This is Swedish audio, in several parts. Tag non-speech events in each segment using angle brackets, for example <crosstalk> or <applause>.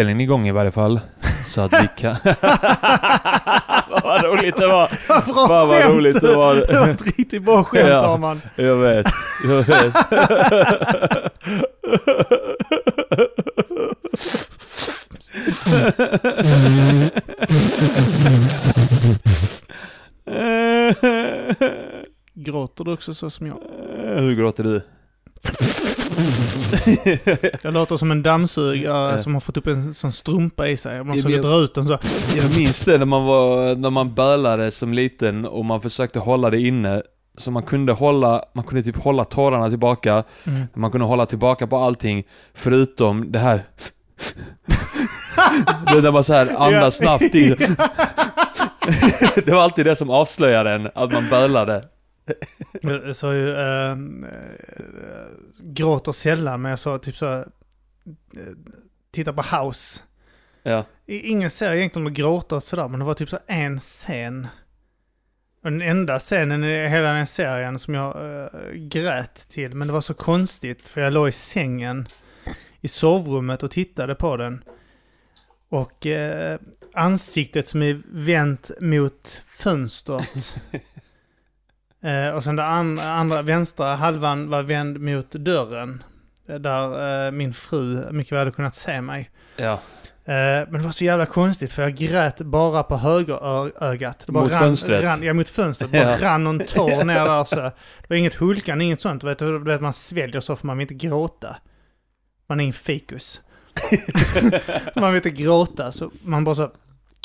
Inspelningen igång i varje fall. Så att vi kan... <laughs> vad roligt det var! <laughs> Bra Fan vad skämt. roligt det var. Det var ett riktigt bra skämt Ja. Arman. Jag vet, jag vet. Gråter du också så som jag? Hur gråter du? Jag låter som en dammsugare som har fått upp en sån strumpa i sig. Man försöker dra ut den så. Jag minns det när man var, när man bölade som liten och man försökte hålla det inne. Så man kunde hålla, man kunde typ hålla tårarna tillbaka. Mm. Man kunde hålla tillbaka på allting förutom det här Det är när man så här andas snabbt in. Det var alltid det som avslöjade en, att man bölade. Jag sa ju, äh, gråter sällan, men jag sa typ så här, eh, titta på House. Ja. Ingen ser egentligen att gråta och sådär, men det var typ så en scen. Den enda scenen i hela den serien som jag äh, grät till, men det var så konstigt för jag låg i sängen i sovrummet och tittade på den. Och eh, ansiktet som är vänt mot fönstret. <laughs> <laughs> eh, och sen den andra, andra vänstra halvan var vänd mot dörren. eh, Där eh, min fru mycket väl hade kunnat se mig. Ja. Eh, Men det var så jävla konstigt för jag grät bara på högerögat. Det bara Mot rann, fönstret? Rann, ja, mot fönstret. Bara Ja. rann någon tår <laughs> ner där så. Det var inget hulkande, inget sånt. Du vet, du vet, man sväljer så för man vill inte gråta. Man är en fikus. <laughs> man vill inte gråta så man bara så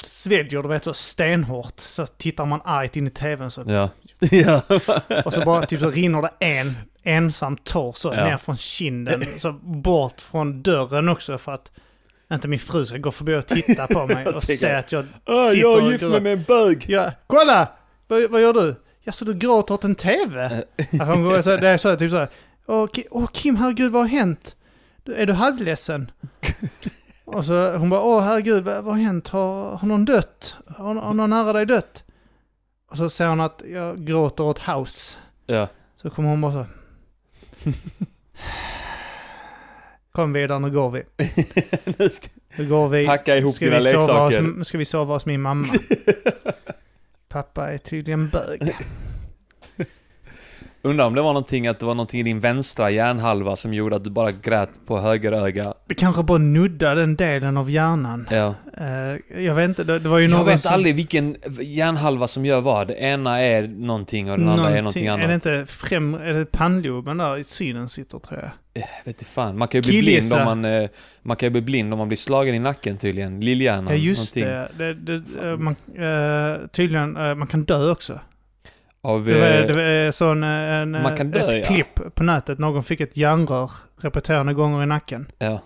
sväljer, du vet så stenhårt. Så tittar man argt in i tvn så. Ja. <laughs> Ja. Och så bara typ så rinner det en ensam tår så Ja. ner från kinden. Så bort från dörren också för att inte min fru ska gå förbi och titta på <laughs> mig och se att jag Ah, sitter jag och är gift mig med en bög! Ja, kolla! Vad, vad gör du? Ja, så du gråter åt en TV? <laughs> Alltså, hon går så, det är så typ så här. Åh, åh Kim, herregud vad har hänt? Är du halvledsen? och så hon bara, åh herregud vad, vad har hänt? Har, har någon dött? Har, har någon nära dig dött? Och så säger hon att jag gråter åt House. Ja. Så kommer hon bara så. Kom vidare, nu går vi. <laughs> Nu ska Nu går vi. Packa ihop Ska dina hos, leksaker. ska vi sova hos min mamma? <laughs> Pappa är tydligen bög. Undrar om det var någonting, att det var någonting i din vänstra hjärnhalva som gjorde att du bara grät på höger öga. Det kanske bara nuddar den delen av hjärnan. Ja. Eh, jag vet inte, det, var ju Jag någon vet som- aldrig vilken hjärnhalva som gör vad. Det ena är någonting och den andra är någonting annat. Är det inte främ, är det pannloben där i synen sitter tror jag? Jag vet inte fan. Man kan ju bli blind om man, eh, man kan ju bli blind om man blir slagen i nacken tydligen. Lillhjärnan. Ja just någonting. det. det, det eh, man, eh, tydligen, eh, man kan dö också. Av, Det var, eh, det var sån, eh, en, man kan eh, dö, ett ja. klipp på nätet. Någon fick ett järnrör repeterande gånger i nacken. ja.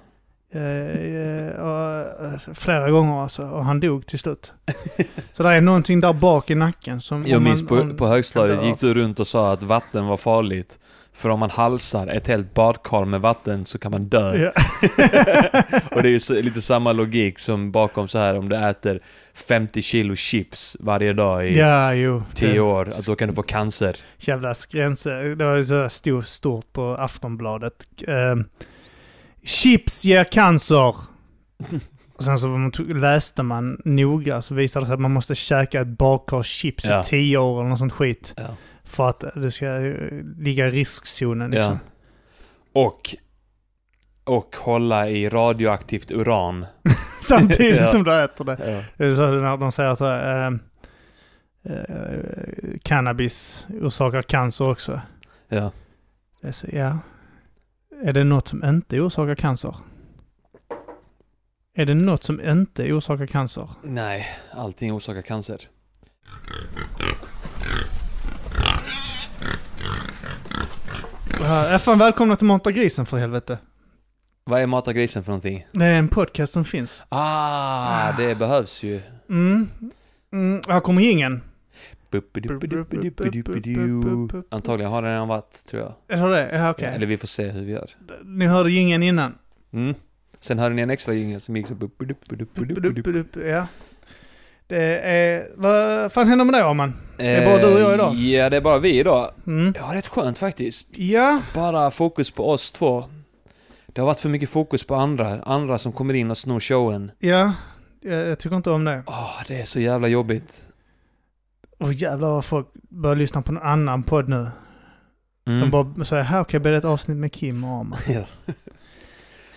Eh, eh, och, eh, flera gånger alltså. Och han dog till slut. <laughs> Så det är någonting där bak i nacken som... Jag minns man- på, om- på högstadiet gick du runt och sa att vatten var farligt. För om man halsar ett helt badkar med vatten så kan man dö. Ja. <laughs> Och det är lite samma logik som bakom så här om du äter 50 kilo chips varje dag i ja, jo. 10 Det- år, att då kan du få cancer. Jävla gränser. Det var så stort, stort på Aftonbladet. Eh, chips ger cancer. Och sen så man läste man noga så visade det sig att man måste käka ett badkar chips Ja. i tio år eller något sånt skit. Ja. För att det ska ligga i riskzonen liksom. Och, och hålla i radioaktivt uran. <laughs> Samtidigt <laughs> Ja. som du äter det. Ja. Det är så när de säger så här, eh, eh, cannabis orsakar cancer också. Ja. Det är så, ja. Är det något som inte orsakar cancer? Är det något som inte orsakar cancer? Nej, allting orsakar cancer. Fan välkomna till Mata grisen för helvete. Vad är Mata grisen för någonting? Det är en podcast som finns. Ah, det behövs ju. Mm. Mm, här kommer ingen. Antagligen har den redan varit, tror jag. Är det det? Ja, okej. Eller vi får se hur vi gör. Ni hörde ingen innan. Mm. Sen hörde ni en extra jingel som gick så... Ja. Det är... Vad fan händer med dig Arman? Det är bara du och jag idag. Eh, Ja, det är bara vi idag. Mm. Ja, rätt skönt faktiskt. Ja. Bara fokus på oss två. Det har varit för mycket fokus på andra, andra som kommer in och snor showen. Ja. Jag, jag tycker inte om det. Åh, det är så jävla jobbigt. Åh jävlar vad folk börjar lyssna på en annan podd nu. Mm. De bara säger här okej, blir det ett avsnitt med Kim och Arman? <laughs> Ja.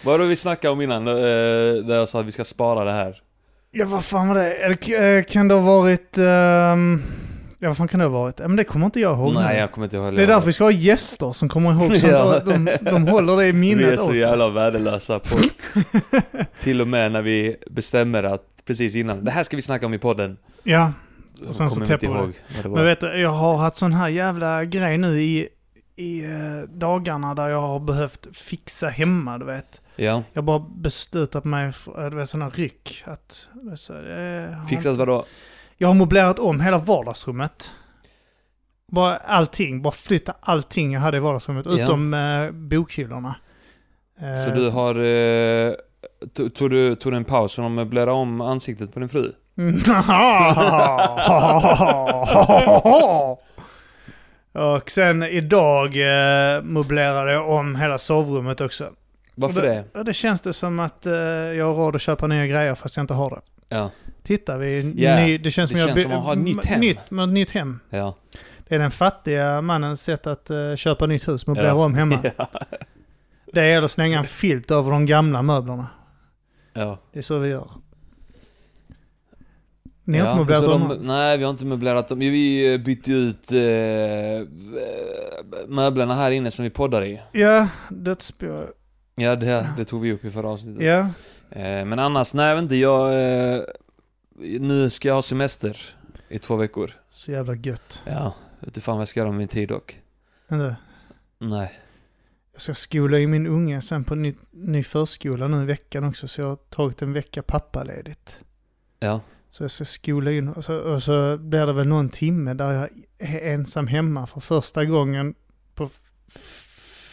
Vad var det vi snackade om innan? eh, Där jag sa att vi ska spara det här. Ja, vad fan var det? Eller eh, kan det ha varit... ehm, ja, vad fan kan det ha varit? Men det kommer inte jag ihåg Nej, jag kommer inte ihåg. Det är därför vi ska ha gäster som kommer ihåg <laughs> sånt. Ja. De, de håller det i <laughs> minnet Vi är så jävla oss. värdelösa på... <laughs> till och med när vi bestämmer att precis innan, det här ska vi snacka om i podden. Ja, Och sen så kommer vi täpper ihåg det var. men vet du, jag har haft sån här jävla grej nu i, i eh, dagarna där jag har behövt fixa hemma, du vet. Ja, Jag bara beslutat mig för, eh, du vet, här ryck. Att, så, eh, fixat vadå? Jag har möblerat om hela vardagsrummet. Bara allting, bara flytta allting jag hade i vardagsrummet, Ja. utom eh, bokhyllorna. Eh, Så du har... Eh, to- tog, du, tog du en paus från att möblera om ansiktet på din fru? <laughs> Och sen idag eh, möblerade jag om hela sovrummet också. Varför det? Och det känns det som att eh, jag har råd att köpa nya grejer fast jag inte har det. Ja, Titta, vi Ja, ny, det känns det som jag känns som att ha ett nytt hem. Nytt, med nytt hem. ja. Det är den fattiga mannens sätt att eh, köpa nytt hus, möblera Ja. om hemma. <laughs> ja. Det är att slänga en filt över de gamla möblerna. ja. Det är så vi gör. Ni har Ja, inte möblerat om? Nej, vi har inte möblerat om. Vi eh, bytte ut eh, möblerna här inne som vi poddar i. Ja, dödsbo. Ja, det, det tog vi upp i förra avsnittet. Ja. Eh, men annars, nej jag vet inte, jag... Eh, nu ska jag ha semester i två veckor. Så jävla gött. Ja, vet inte fan vad jag ska göra med min tid dock. Vänta. Nej. Jag ska skola i min unge sen på ny, ny förskola nu i veckan också, så jag har tagit en vecka pappaledigt. Ja. Så jag ska skola in och så, och så blir det väl någon timme där jag är ensam hemma för första gången på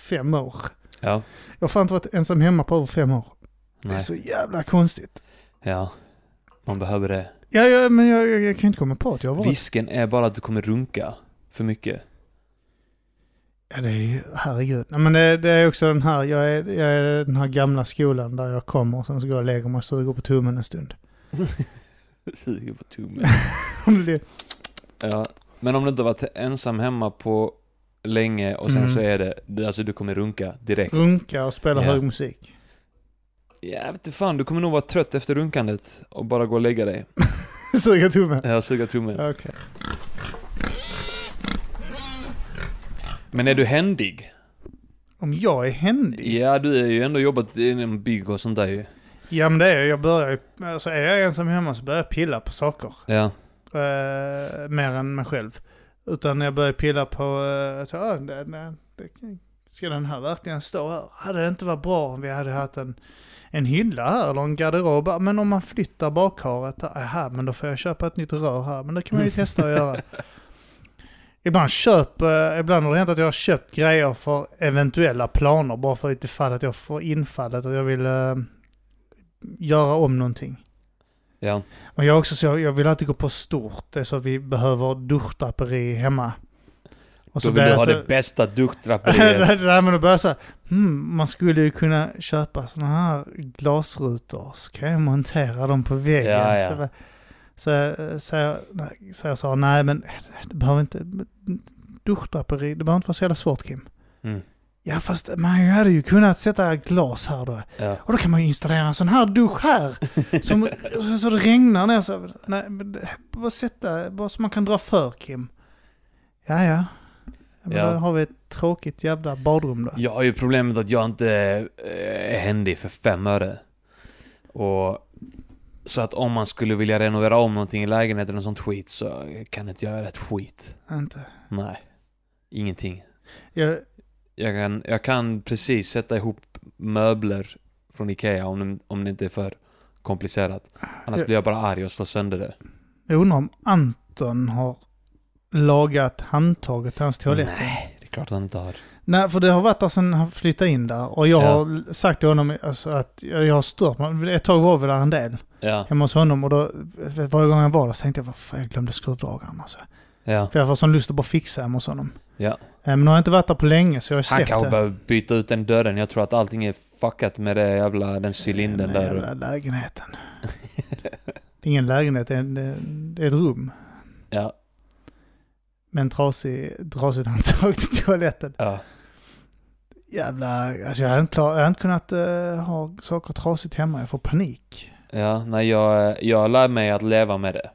fem år. Ja. Jag har fan inte varit ensam hemma på över fem år. Det är Nej. så jävla konstigt. Ja. Man behöver det. Ja, ja men jag, jag, jag kan inte komma på att jag har varit... Risken är bara att du kommer runka för mycket. Ja, det är ju, herregud. Nej, men det, det är också den här, jag är, jag är den här gamla skolan där jag kommer och sen så går jag och lägger mig och suger på tummen en stund. <laughs> Suger på tummen. <laughs> Ja. Men om du inte varit ensam hemma på länge och sen Mm. så är det, alltså du kommer runka direkt. Runka och spela Ja. hög musik. Ja, jag vet fan, du kommer nog vara trött efter runkandet och bara gå och lägga dig. <laughs> Suga tummen. Ja, suga tummen. Okej. Men är du händig? Om jag är händig? Ja, du har ju ändå jobbat inom bygg och sånt där ju. Ja men det är jag. Jag börjar alltså är jag ensam hemma så börjar jag pilla på saker. Ja. Eh, mer än mig själv. Utan jag börjar pilla på, uh, så, ah, det, det, ska den här verkligen stå här? Hade det inte varit bra om vi hade haft en, en hylla här eller en garderob? Ah, Men om man flyttar bakharet, aha, men då får jag köpa ett nytt rör här. Men det kan man ju <laughs> testa att göra. Ibland, köp, eh, ibland har det hänt att jag har köpt grejer för eventuella planer bara för att jag får infallet och jag vill eh, göra om någonting. Ja. Men jag också så, jag vill alltid gå på stort. Det är så vi behöver duschdraperi hemma. Och Då vill du ha så- <laughs> det bästa duschdraperiet. Nej men då börjar jag så hmm, man skulle ju kunna köpa sådana här glasrutor. Så kan jag montera dem på väggen. Ja, ja. Så, så, jag- så, jag- så jag sa, nej men det behöver inte, duschdraperi, det behöver inte vara så jävla svårt Kim. Mm. Ja fast man hade ju kunnat sätta glas här då. Ja. Och då kan man ju installera en sån här dusch här. <laughs> Som, så, det regnar ner så. Nej, bara sätta, bara så man kan dra för Kim. Ja, ja. Men Ja. Då har vi ett tråkigt jävla badrum då. Jag har ju problemet att jag inte eh, är händig för fem öre. Och så att om man skulle vilja renovera om någonting i lägenheten och sånt skit så kan inte jag göra ett skit. Inte. Nej. Ingenting. Jag, Jag kan, jag kan precis sätta ihop möbler från Ikea om, om det inte är för komplicerat. Annars blir jag bara arg och slår sönder det. Jag undrar om Anton har lagat handtaget till hans toalett. Nej, det är klart han inte har. Nej, för det har varit där sedan han flyttade in där. Och jag Ja. har sagt till honom alltså, att jag jag har stört mig. Ett tag var vi där en del Ja, hemma hos honom och då, varje gång jag var där så tänkte jag vad fan, jag glömde skruvdragaren alltså. ja, För jag får sån lust att bara fixa hemma hos honom. Ja. Eh, Men nu har jag inte varit där på länge så jag har Han släppt kanske det. behöver byta ut den dörren. Jag tror att allting är fuckat med det jävla, den cylindern Den där. jävla lägenheten. <laughs> Det är ingen lägenhet, det är, en- det är ett rum. Ja, Med en trasig, trasigt handtag till toaletten. ja. Jävla, alltså jag hade inte, klar, jag hade inte kunnat eh, ha saker trasigt hemma. Jag får panik. Ja, nej jag, jag lär mig att leva med det.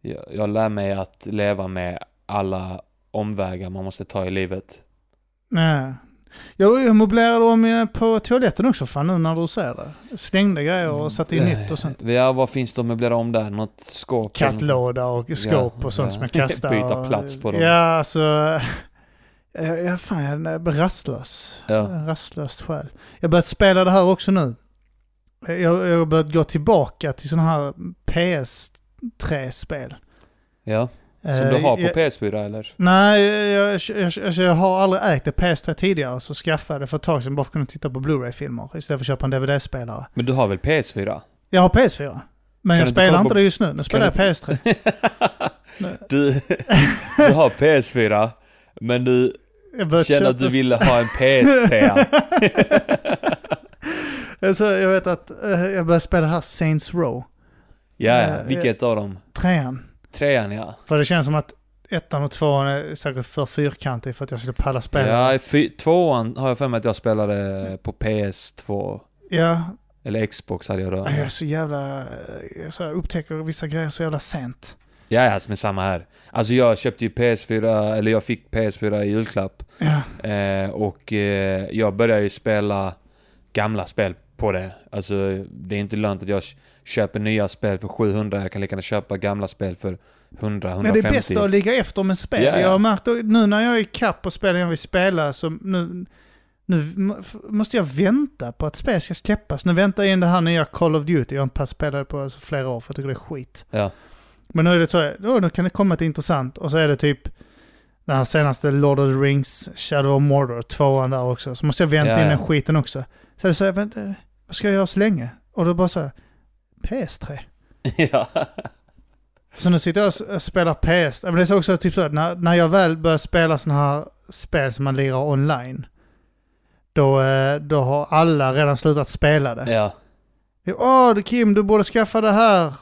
Jag, jag lär mig att leva med alla omvägar man måste ta i livet. Nej. Jag, möblerade om eh, på toaletten också fan nu när du säger det. Stängde grejer och satte in nytt och sånt. Ja, vad finns det att möblera om där? Något skåp? Kattlåda och skåp Ja, och sånt ja. som jag kastar. <laughs> Byta plats på dem. Ja, alltså. Jag, jag, fan, jag är rastlös. Ja. En Rastlöst själ. Jag har börjat spela det här också nu. Jag, jag har börjat gå tillbaka till sådana här PS3-spel. Ja, som du Eh, har på jag, PS4 eller? Nej, jag, jag, jag, jag har aldrig ägt ett PS3 tidigare, så skaffade jag det för ett tag sedan bara för att kunna titta på Blu-ray-filmer istället för att köpa en DVD-spelare. Men du har väl PS4? Jag har PS4. Men du jag spelar inte på- det just nu. Nu spelar jag du- PS3. Nej. du, du har PS4, men du känner att du ville ha en PS3. <laughs> alltså, jag vet att eh, jag började spela här Saints Row. Ja. Eh, vilket av dem? Trean. Trean ja. För det känns som att ettan och tvåan är säkert för fyrkantig för att jag skulle palla spela. Ja, tvåan har jag för mig att jag spelade på PS2. ja. Eller Xbox hade jag då. Jag är så jävla... Jag upptäcker vissa grejer så jävla sent. Ja, ja, är samma här. Alltså jag köpte ju PS4, eller jag fick PS4 i julklapp. Ja. Eh, och eh, jag började ju spela gamla spel på det. Alltså det är inte lönt att jag köper nya spel för 700. Jag kan lika gärna köpa gamla spel för 100, Men 150. det är bäst att ligga efter med spel. Ja. Jag har märkt nu när jag är kapp och spelen jag vill spela så nu, nu måste jag vänta på att spel ska släppas. Nu väntar jag in det här nya Call of Duty. Jag har inte spelat på alltså flera år för jag tycker det är skit. Ja. Men nu är det så, oh, nu kan det komma ett intressant och så är det typ den här senaste Lord of the Rings, Shadow of Mordor, tvåan där också. Så måste jag vänta Ja, in den skiten också. Så är det så, vänta, vad ska jag göra så länge? Och då bara så här, PS3. <laughs> ja. Så nu sitter jag och spelar PS. Men det är så också typ så att när, när jag väl börjar spela sådana här spel som man lirar online. Då, eh, då har alla redan slutat spela det. ja. Åh, Kim, du borde skaffa det här.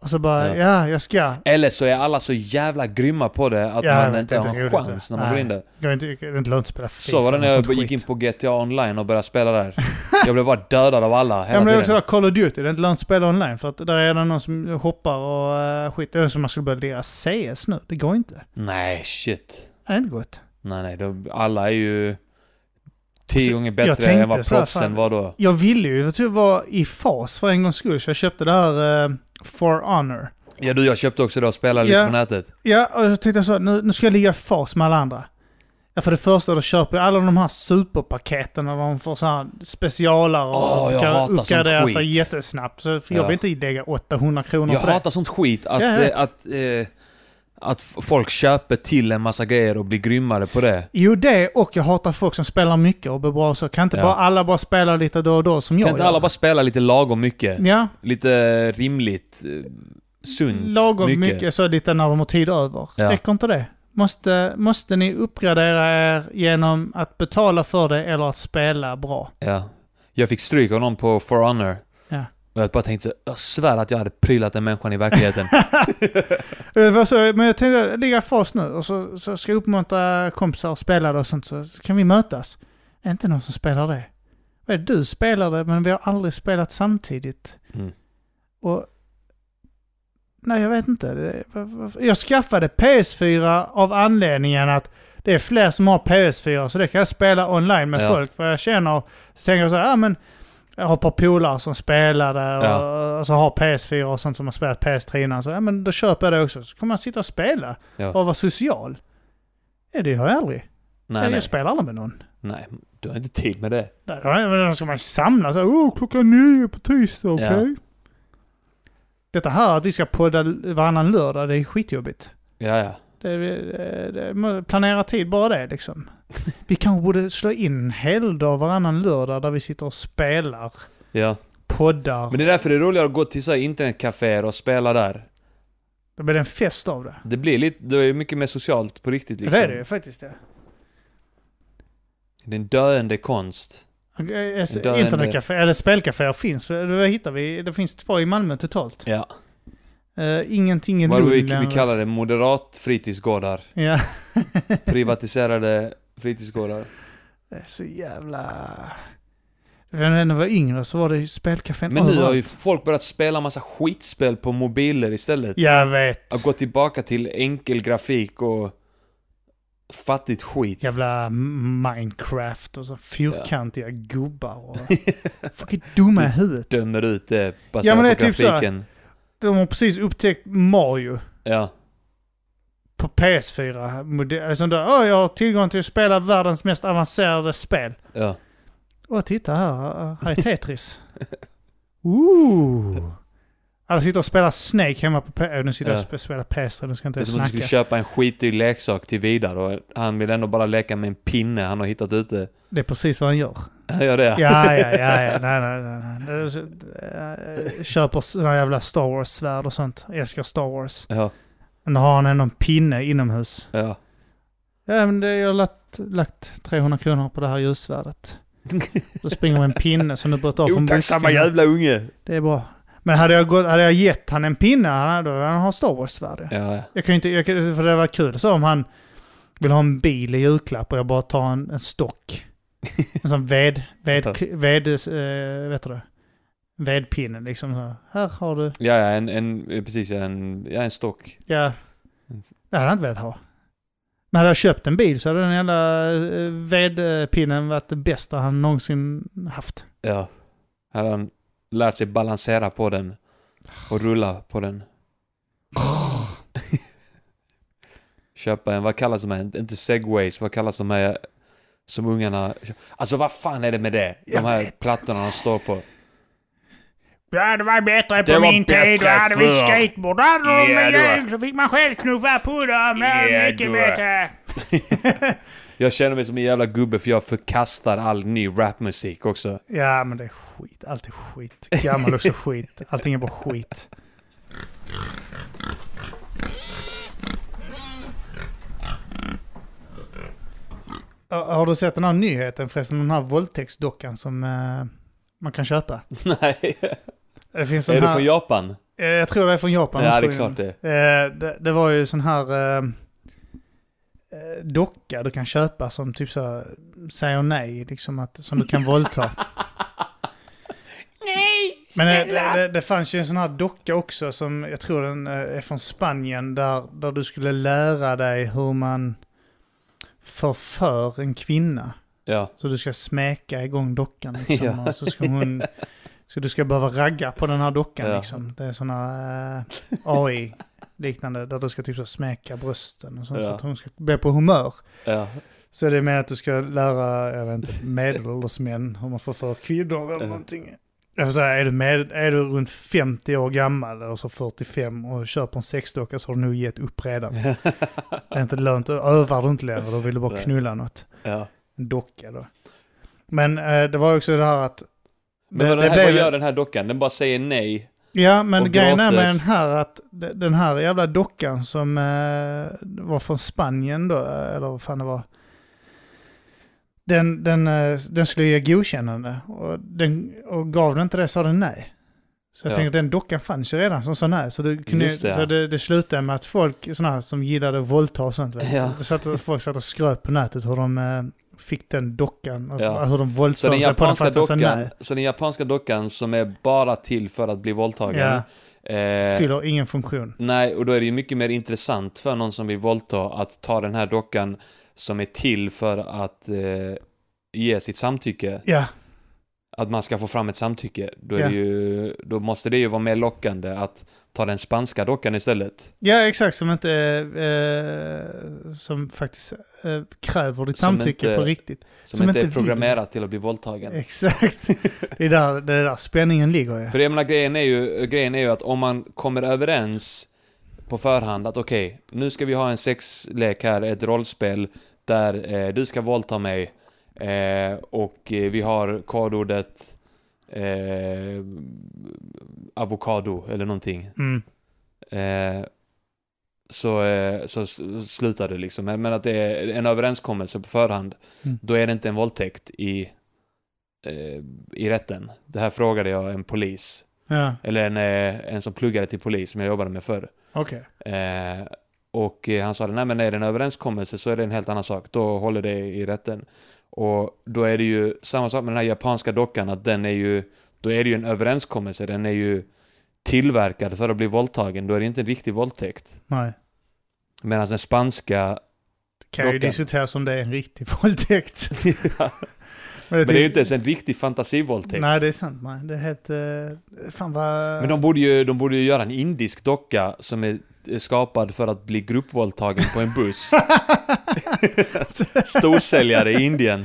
Och så bara, Ja. ja, jag ska. Eller så är alla så jävla grymma på det att Ja, man inte har en chans när man går in där. Det är inte, det inte lönt att spela FIFA. Så var det när jag gick skit. in på GTA online och började spela där. <laughs> Jag blev bara dödad av alla Ja, hela men det är också där Call of Duty. Det är inte lönt att spela online. För att där är det någon som hoppar och uh, skit. Det är som man skulle börja lira CS nu. Det går inte. Nej, shit. Det är inte gott. Nej, nej. De, alla är ju tio Så- gånger bättre än vad proffsen var då. Jag ville ju vara i fas för en gångs skull. Så jag köpte det här eh, For Honor. Ja du, jag köpte också det och spelade lite Ja. på nätet. Ja, och jag tänkte så, nu, nu ska jag ligga i fas med alla andra. Ja, för det första då köper jag alla de här superpaketen när de får så här specialare och Åh, jag kan hatar sånt uppgradera sig jättesnabbt. Så jag Ja. vill inte lägga 800 kronor Jag på det. hatar sånt skit. Att, jag eh, att, eh, att folk köper till en massa grejer och blir grymmare på det. Jo, det och jag hatar folk som spelar mycket och blir bra så. Kan inte Ja. bara alla bara spela lite då och då som jag Kan inte gör? alla bara spela lite lagom mycket? Ja, Lite rimligt, eh, sunt lagom mycket. så lite när de har tid över. Ja. Räcker inte det? Måste, måste ni uppgradera er genom att betala för det eller att spela bra? Ja. Jag fick stryk av någon på For Honor. Och jag bara tänkte så, jag svär att jag hade prylat den människan i verkligheten. <laughs> Så, men jag tänkte ligga fast nu och så, så ska jag uppmuntra kompisar att spela det och sånt så kan vi mötas. Är inte någon som spelar det. Du spelar det men vi har aldrig spelat samtidigt. Mm. Och... Nej, jag vet inte. Jag skaffade PS4 av anledningen att det är fler som har PS4 så det kan jag spela online med Ja. folk. För jag känner, så tänker jag så här, ja men jag har ett par polare som spelade och, Ja. och så har PS4 och sånt som har spelat PS3 innan. Så ja men då köper jag det också. Så kommer man sitta och spela Ja. och vara social. Ja, det har jag aldrig. Nej, jag nej. spelar aldrig med någon. Nej, du har inte tid med det. Men då ska man samlas. Oh, klockan nio på tisdag, okej? Ja. Detta här att vi ska podda varannan lördag, det är skitjobbigt. Ja, ja. Det, det, det, planera tid bara det liksom. Vi kanske borde slå in helgdag varannan lördag där vi sitter och spelar, Ja. poddar. Men det är därför det är roligare att gå till så internetcaféer och spela där. Det blir en fest av det. Det blir lite, det är mycket mer socialt på riktigt liksom. Det är det ju faktiskt det. Det är en döende konst. Döende. Internetcafé, eller spelcaféer finns. Det hittar vi. Det finns två i Malmö totalt. Ja. Uh, ingenting i Vad vi, vi kallar det moderat fritidsgårdar. Ja. <laughs> Privatiserade fritidsgårdar. Det är så jävla... När jag var yngre så var det spelcafén Men nu har ju folk börjat spela massa skitspel på mobiler istället. Jag vet. Att gå tillbaka till enkel grafik och fattigt skit. Jävla Minecraft och så fyrkantiga gubbar och... <laughs> Folk är dumma i huvudet. Dömer ut det baserat Ja, men det är på typ så här. De har precis upptäckt Mario Ja. på PS4. Modell- Alltså där, Åh, jag har tillgång till att spela världens mest avancerade spel. Ja. Åh, titta här. Här är Tetris. <laughs> Ooh. Alla sitter och spelar Snake hemma på PS... Nu sitter jag Ja. och sp- spelar PS3, nu ska inte Det är som att du snacka. skulle köpa en skitdyr leksak till Vidar och han vill ändå bara leka med en pinne han har hittat ute. Det är precis vad han gör. Gör det? Ja, ja, ja, ja. Nej, nej, nej. så- eh, Köper sådana jävla Star Wars-svärd och sånt. Jag älskar Star Wars. Ja. Men då har han ändå en pinne inomhus. Ja. Ja, men det, jag har lagt, lagt 300 kronor på det här ljussvärdet. Då springer en pinne som du börjat av från Otacksamma busken. jävla unge! Det är bra. Men hade jag, gått, hade jag gett han en pinne, han då hade han ha Star Wars-svärd. Ja, ja. Jag kan inte, jag, för det var kul så om han vill ha en bil i julklapp och jag bara tar en, en stock. En sån ved, ved, ved, eh, vet du det? Vedpinne liksom. Så. Här har du. Ja, ja, en, en, precis, ja, en, ja, en stock. Ja. Det hade jag inte velat ha. Men hade jag köpt en bil så hade den jävla eh, vedpinnen varit det bästa han någonsin haft. Ja. Hade han lärt sig balansera på den och rulla på den. <sighs> Köpa en, vad kallas de här, inte segways, vad kallas de här som ungarna... Alltså vad fan är det med det? De här plattorna de står på. Ja, det var bättre Det på var min tid. Då hade vi skateboard. Då hade de Ja, hjul så fick man själv knuffa på dem. Det Ja, mycket bättre. <laughs> Jag känner mig som en jävla gubbe för jag förkastar all ny rapmusik också. Ja, men det är skit. Allt är skit. Gammal också skit. Allting är bara skit. Har du sett den här nyheten förresten? Den här våldtäktsdockan som eh, man kan köpa. <laughs> Nej. Det finns Är det här... från Japan? Eh, Jag tror det är från Japan. Ja, det är klart det. Eh, det, det var ju sån här eh, eh, docka du kan köpa som typ så säger nej, liksom att, som du kan våldta. <laughs> Nej, Men det, snälla. det, det fanns ju en sån här docka också som jag tror den är från Spanien där, där du skulle lära dig hur man förför en kvinna. Ja. Så du ska smäka igång dockan <laughs> liksom. Ja. Och så ska hon... Så du ska behöva ragga på den här dockan Ja. liksom. Det är såna eh, AI liknande där du ska typ så smäka brösten och sånt. Så Ja. att hon ska bli på humör. Ja. Så är det med att du ska lära, jag vet inte, medelålders män hur man förför kvinnor eller någonting. Jag får säga, är du, med, är du runt 50 år gammal, eller så 45, och köper en sexdocka så har du nog gett upp redan. <laughs> Det är inte lönt, övar du inte längre, då vill du bara knulla något. ja. En docka då. Men eh, det var också det här att... Men vad, det här, vad gör den här dockan? Den bara säger nej. Ja, men grejen är med den här att de- den här jävla dockan som eh, var från Spanien då, eh, eller vad fan det var. Den, den, eh, den skulle ge godkännande och, den, och gav den inte det sa den nej. Så jag Ja. tänkte att den dockan fanns ju redan som sa nej. Så, det, kunde, det, ja. så det, det slutade med att folk såna här, som gillade att våldta och sånt, vet, Ja. det satt, folk satt och skröt på nätet hur de eh, fick den dockan. Ja. hur de Så våldförde den sig på den fast dockan, nej. så den japanska dockan som är bara till för att bli våldtagen. Ja, Eh, fyller ingen funktion. nej, och då är det ju mycket mer intressant för någon som vill våldta att ta den här dockan som är till för att eh, ge sitt samtycke. Ja, att man ska få fram ett samtycke, då, Ja. ju, då måste det ju vara mer lockande att ta den spanska dockan istället. Ja, exakt. Som inte... Eh, som faktiskt eh, kräver ditt Som samtycke inte- på riktigt. Som, Som inte inte är programmerat till att bli våldtagen. Exakt. <laughs> Det är där, det är där spänningen ligger ju. För jag menar, grejen är ju, grejen är ju att om man kommer överens på förhand att okej, nu ska vi ha en sexlek här, ett rollspel där eh, du ska våldta mig eh, och eh, vi har kodordet eh, avokado eller någonting. Mm. Eh, så, eh, så slutar det liksom. Men att det är en överenskommelse på förhand, Mm. då är det inte en våldtäkt i, i rätten. Det här frågade jag en polis. Ja, Eller en, en som pluggade till polis som jag jobbade med förr. okej. Och eh, han sa nej men är det en överenskommelse så är det en helt annan sak. Då håller det i rätten. Och då är det ju samma sak med den här japanska dockan, att den är ju, då är det ju en överenskommelse. Den är ju tillverkad för att bli våldtagen. Då är det inte en riktig våldtäkt. Nej. Medan den spanska, Kan ju Dockan. diskuteras om det är en riktig <laughs> våldtäkt. <laughs> men Men det är ju inte ens en riktig fantasivåldtäkt. Nej, det är sant. Nej. Det är helt... Eh, fan vad... Men de borde, ju, de borde ju göra en indisk docka som är skapad för att bli gruppvåldtagen på en buss. <laughs> Storsäljare i Indien.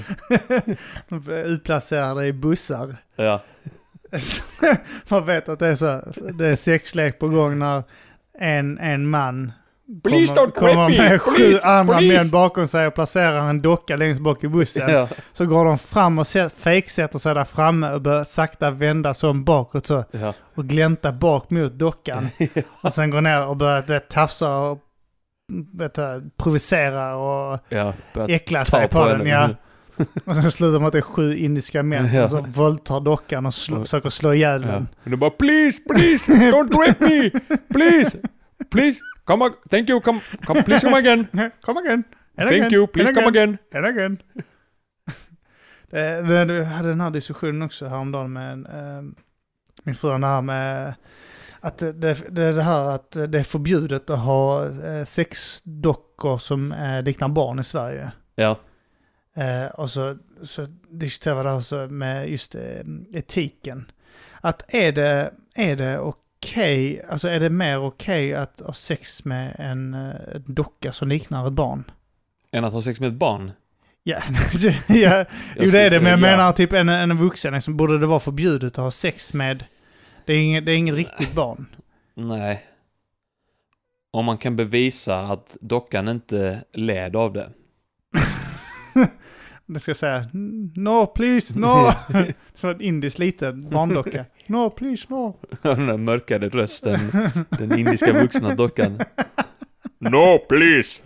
Utplacerade i bussar. Ja. <laughs> Man vet att det är så. Det är sexlek på gång när en, en man Please kommer, don't kommer me! med sju Please! andra Please! män bakom sig och placerar en docka längst bak i bussen. Ja. Så går de fram och fejksätter sig där framme och börjar sakta vända sig om bakåt så Ja. och glänta bak mot dockan. <laughs> Och sen går ner och börjar vet, tafsa och vet, provocera och Ja. äckla sig på, på den. Ja. <laughs> Och sen slutar med att det är sju indiska män Ja. som våldtar dockan och slå, försöker slå ihjäl Ja. den. Och de bara please, please, don't rape me! Please! Please! Come on, thank you, come, come, please come again! <laughs> Come again! And Thank again, you, please and come again! And again. <laughs> det, det, hade den här diskussionen också häromdagen med eh, min fru, det här med att det, det, det är det här att det är förbjudet att ha eh, sexdockor som eh, liknar barn i Sverige. Ja. Eh, och så, så diskuterade vi det här också med just eh, etiken. Att är det, är det okej, alltså är det mer okej att ha sex med en eh, docka som liknar ett barn? Än att ha sex med ett barn. Ja, ja <laughs> jo det är det, men jag Ja. menar typ en, en vuxen, liksom, borde det vara förbjudet att ha sex med, det är inget, det är inget riktigt barn. Nej. Om man kan bevisa att dockan inte led av det. <laughs> Det ska jag säga, no please, no. <laughs> Som en indisk liten barndocka. No please, no. <laughs> Den där mörkade rösten. Den indiska vuxna dockan. No, please!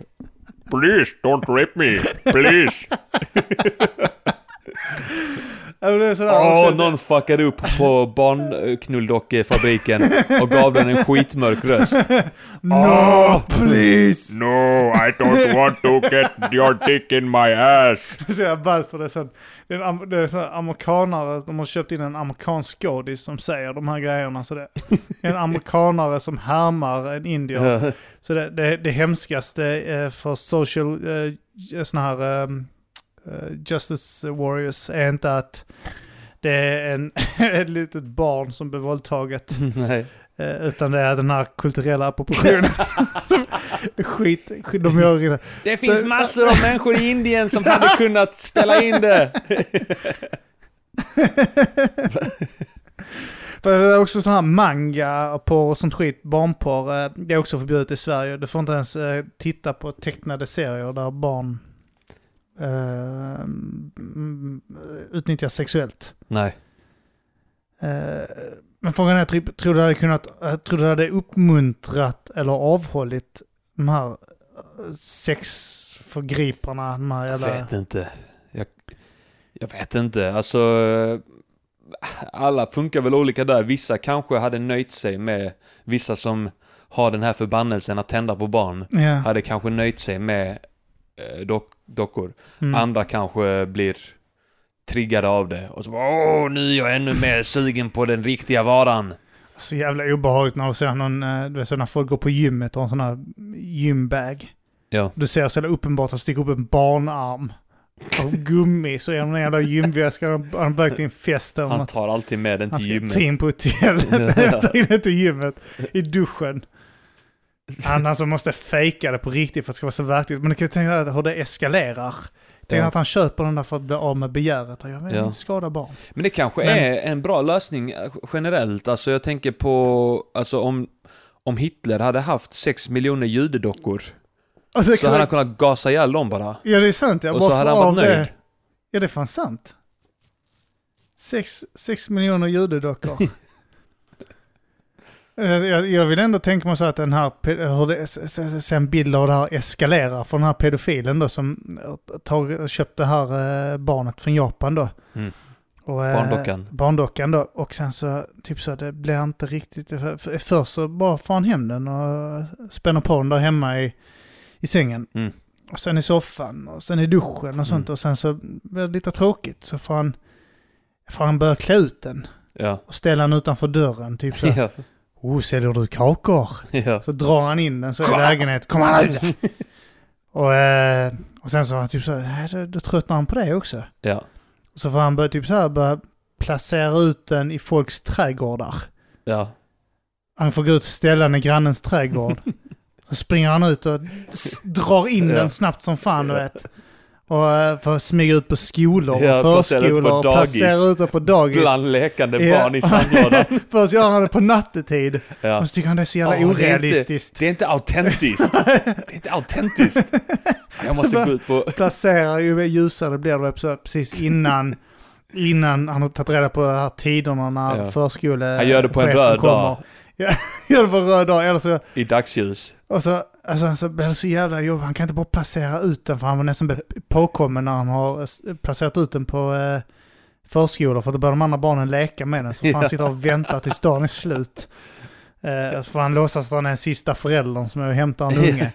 Please, don't rape me! Please! <laughs> Ja, men det är sådär Åh, också. någon fuckade upp på barnknulldockfabriken och gav den en skitmörk röst. <laughs> No Åh, please! No, I don't want to get your dick in my ass. Det är så jävla ballt för det är sån, det är en, det är amerikanare, de har köpt in en amerikansk skådis som säger de här grejerna. Så det är en amerikanare som härmar en indier. Så det, det, det hemskaste eh, för social, eh, såna här eh, justice warriors är inte att det är en, <laughs> ett litet barn som blir våldtaget. <laughs> Nej. Eh, utan det är den här kulturella appropriationen. <laughs> Skit, skit, de gör det. Det finns massor av människor i Indien som hade kunnat spela in det. För det är också sån här manga och sånt skit, barnporr, eh, det är också förbjudet i Sverige. Du får inte ens eh, titta på tecknade serier där barn eh, mm, utnyttjas sexuellt. Nej. Eh, men frågan är, tror du det hade kunnat, eh, tror du det hade uppmuntrat eller avhållit de här eh, sexförgriparna, de här Jag jävla... vet inte. Jag, jag vet inte. Alltså... Alla funkar väl olika där. Vissa kanske hade nöjt sig med... Vissa som har den här förbannelsen att tända på barn. Ja. Hade kanske nöjt sig med eh, dock, dockor. Mm. Andra kanske blir triggade av det. Och så åh, nu är jag ännu mer sugen på den riktiga varan. Så jävla obehagligt när du ser någon, eh, du vet när folk går på gymmet och har en sån här gymbag. Ja. Du ser så jävla uppenbart att det sticker upp en barnarm av gummi så genom den jävla gymväskan han bökt in fest eller Han något. tar alltid med den Han till ska gymmet. ta in på hotellet, <laughs> ta in den till gymmet, i duschen. Han alltså måste fejka det på riktigt för att det ska vara så verkligt. Men du kan ju tänka dig hur det eskalerar. Tänk Ja. att han köper den där för att bli av med begäret. Jag vill Ja. inte skada barn. Men det kanske Men- är en bra lösning eh, generellt. Alltså jag tänker på, alltså om, om Hitler hade haft sex miljoner judedockor Och så, hade han kunnat gasa ihjäl dem bara. Ja, det är sant. Jag Och så hade han varit nöjd. Det. Ja, det är fan sant. Sex, sex miljoner judedockor. <laughs> jag, jag- vill ändå tänka mig så att den här, hur det, sen bilder av det här eskalerar för den här pedofilen då som tag, köpte det här eh, barnet från Japan då. Mm. Och, eh, Barndockan. Barndockan då. Och sen så, typ så, det blir inte riktigt... För, för, först så bara får han hem den och spänner på den där hemma i, i sängen. Mm. Och sen i soffan och sen i duschen och sånt. Mm. Och sen så blir det lite tråkigt. Så får han, får han börja klä ut den. Ja. Och ställa den utanför dörren. Typ så. <laughs> Ja. Oh, säljer du kakor? <laughs> ja. Så drar han in den så i lägenhet. Kom han ut! och, eh, och sen så var han typ så här, "Nej, då, då tröttnar han på det också. Ja. Så får han börja, typ så här, börja placera ut den i folks trädgårdar. Ja. Han får gå ut och ställa den i grannens trädgård. <laughs> så springer han ut och drar in Ja. den snabbt som fan, du vet. Och eh, får smyga ut på skolor Ja, och placera förskolor och placera ut det på dagis. Bland lekande Ja. barn i sandlådan. <laughs> Först gör han det på nattetid. Ja. Och så tycker han det är så jävla Åh, det är inte- orealistiskt. Det är inte autentiskt. Det är inte autentiskt. Jag måste <laughs> gå ut på... Placerar ju ljusare blir det så precis innan, innan han har tagit reda på de här tiderna när Ja. förskole Han gör det på en röd kommer. dag. Ja, <laughs> gör det på röd dag. Eller så I dagsljus. Och så, alltså, så blir det så jävla jobbigt. Han kan inte bara placera ut den för han var nästan påkommen när han har placerat ut den på eh, förskolor. För då börjar de andra barnen leka med den. Så får han sitta och vänta tills dagen är slut. <laughs> Eh, får han låtsas att han är den sista föräldern som är och hämtar en unge.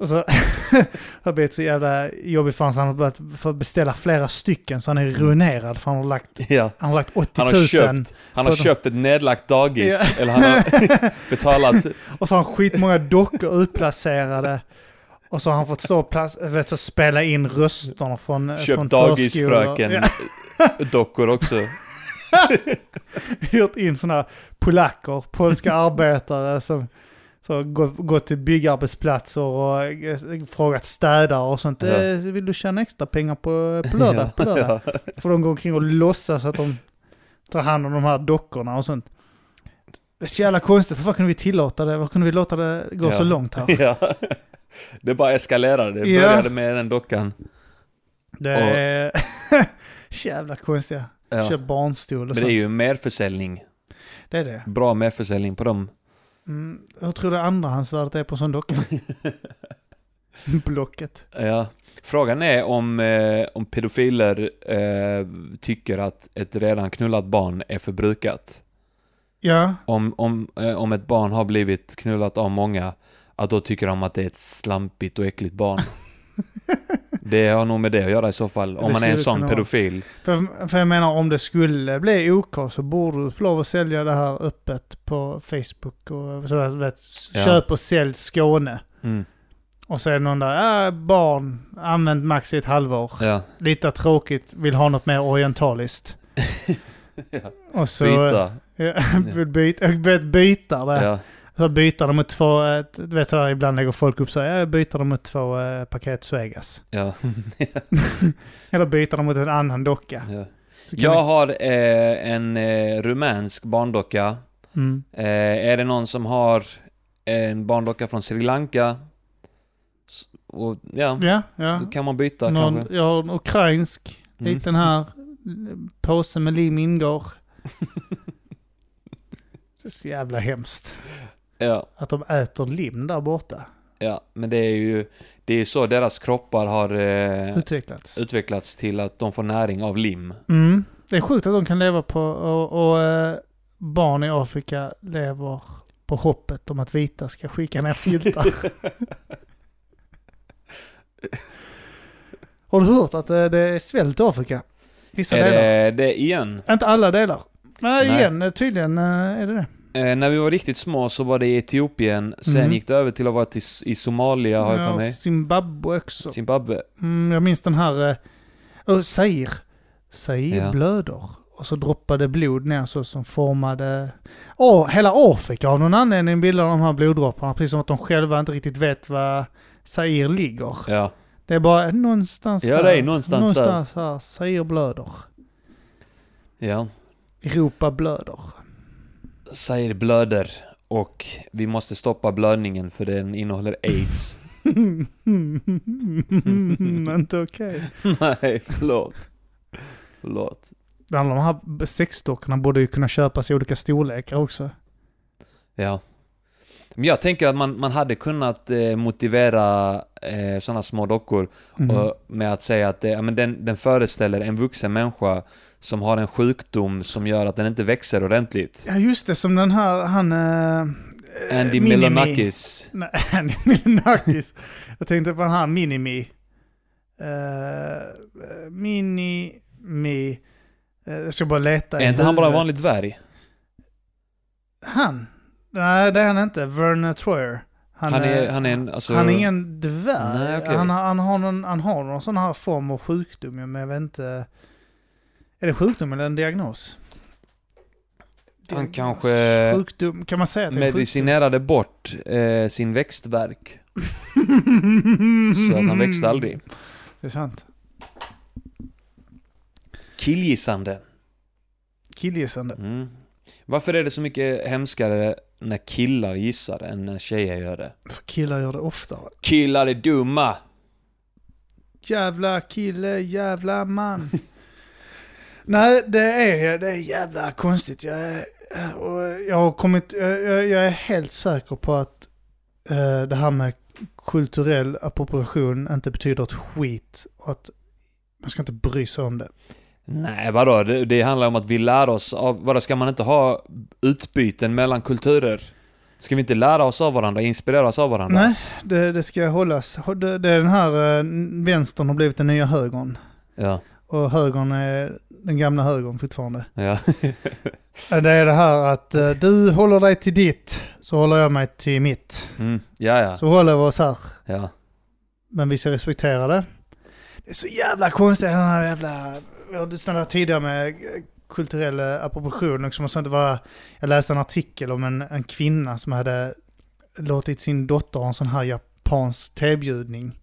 Och så <laughs> har blivit så jävla jobbigt för honom så han har börjat få beställa flera stycken så han är ruinerad för han har lagt, <laughs> Ja. han har lagt 80 Han 000. har köpt, han har köpt ett nedlagt dagis. Ja. Eller han har <laughs> betalat... Och så har han skitmånga dockor utplacerade. Och så har han fått stå och plac- vet, så spela in rösterna från, från Köpt förskolor. dagisfröken Ja, dockor också. hyrt in sådana polacker, polska arbetare som så gått, till byggarbetsplatser och eh, frågat städare och sånt. Ja. Eh, Vill du tjäna extra pengar på, på lördag? <laughs> På lördag? Ja. För de går omkring och låtsas att de tar hand om de här dockorna och sånt. Det är så jävla konstigt. Varför kunde vi tillåta det? Varför kunde vi låta det gå så långt här? <laughs> Ja. Det bara eskalerade. Det Ja. började med den dockan. Det är <laughs> så jävla konstiga. Ja. Köp barnstol och Men sånt. det är ju merförsäljning. det är det. Bra merförsäljning på dem. Mm, hur tror du andrahandsvärdet är på en sån docka? <laughs> Blocket. Ja. Frågan är om, eh, om pedofiler eh, tycker att ett redan knullat barn är förbrukat. Ja, Om, om, eh, om ett barn har blivit knullat av många, att då tycker de att det är ett slampigt och äckligt barn. <laughs> det har nog med det att göra i så fall, om Det man är en sån pedofil. för, för jag menar om det skulle bli OK så borde du få lov att sälja det här öppet på Facebook och sådär, vet, Ja. köp och sälj Skåne. Mm. Och så är det någon där, äh, barn, använt max i ett halvår. Ja. Lite tråkigt, vill ha något mer orientaliskt. <laughs> ja. Och så... Byta. <laughs> Ja, vill byta, byta det. Ja. Så byter de mot två, eh, du vet sådär ibland lägger folk upp så här, jag byter de mot två eh, paket Svegas. Ja. <laughs> Eller byter de mot en annan docka. ja. Jag har eh, en eh, rumänsk barndocka. mm. Eh, är det någon som har en barndocka från Sri Lanka? Och, ja, Ja, ja. då kan man byta Någon, kanske. jag har en ukrainsk, Mm. liten här, påse med lim ingår. <laughs> Det är så jävla hemskt. Ja, Att de äter lim där borta. ja, men det är ju det är så deras kroppar har eh, Utvecklats. utvecklats till att de får näring av lim. Mm. Det är sjukt att de kan leva på, och, och eh, barn i Afrika lever på hoppet om att vita ska skicka ner filtar. <laughs> Har du hört att eh, det är svält i Afrika? Vissa Är delar. det, det igen? Inte alla delar. Men Nej. igen, tydligen eh, är det det. Eh, när vi var riktigt små så var det i Etiopien, sen Mhm. gick det över till att vara till, i Somalia har jag för mig. Zimbabwe också. Zimbabwe. Mm, jag minns den här... Oh, Zaire. Zaire Ja. blöder. Och så droppade blod ner så som formade... Åh, hela Afrika av någon anledning bildar de här bloddropparna. Precis som att de själva inte riktigt vet var Zaire ligger. Ja. Det är bara någonstans Ja, här. det är någonstans någonstans här. Zaire blöder. Ja. Europa blöder. Zaire blöder och vi måste stoppa blödningen för den innehåller aids. <laughs> inte okej. <laughs> Nej, förlåt. Förlåt. De här sexdockorna borde ju kunna köpas i olika storlekar också. Ja. Men jag tänker att man, man hade kunnat eh, motivera eh, sådana små dockor Mm. och, med att säga att ja, men den, den föreställer en vuxen människa som har en sjukdom som gör att den inte växer ordentligt. Ja just det, som den här, han... Uh, Andy Milonakis. Nej, <laughs> Andy Milonakis. Jag tänkte på den här Minimi. Uh, Minimi. Uh, jag ska bara leta i Är inte han bara vanlig dvärg? Han? Nej, det är han inte. Vern Troyer. Han är, han är en, alltså... han är ingen dvärg. Nej, okej. han, har- han, har någon, han har någon sån här form av sjukdom, men jag vet inte. Är det sjukdom eller en diagnos? Han Diagnos. kanske Sjukdom, kan man säga att är sjukdom? medicinerade bort eh, sin växtverk. Så att han växte aldrig. Det är sant. Killgissande. Killgissande. Mm. Varför är det så mycket hemskare när killar gissar än när tjejer gör det? För killar gör det oftare. Killar är dumma! Jävla kille, jävla man. <laughs> Nej, det är, det är jävla konstigt. Jag, är, och jag har kommit, jag, jag är helt säker på att eh, det här med kulturell appropriation inte betyder ett skit. Och att man ska inte bry sig om det. Nej, vadå? Det, det handlar om att vi lär oss av... Vadå, ska man inte ha utbyten mellan kulturer? Ska vi inte lära oss av varandra, inspireras av varandra? Nej, det, det ska hållas. Det, det är den här eh, vänstern har blivit den nya högern. Ja, Och högern är den gamla högern fortfarande. ja. Det är det här att eh, du håller dig till ditt, så håller jag mig till mitt. Mm, ja, ja. Så håller vi oss här. ja. Men vi ska respektera det. Det är så jävla konstigt, den här jävla... Har snackat tidigare med eh, kulturell eh, appropriation. Liksom, och sånt. Var, jag läste en artikel om en, en kvinna som hade låtit sin dotter ha en sån här japansk tebjudning.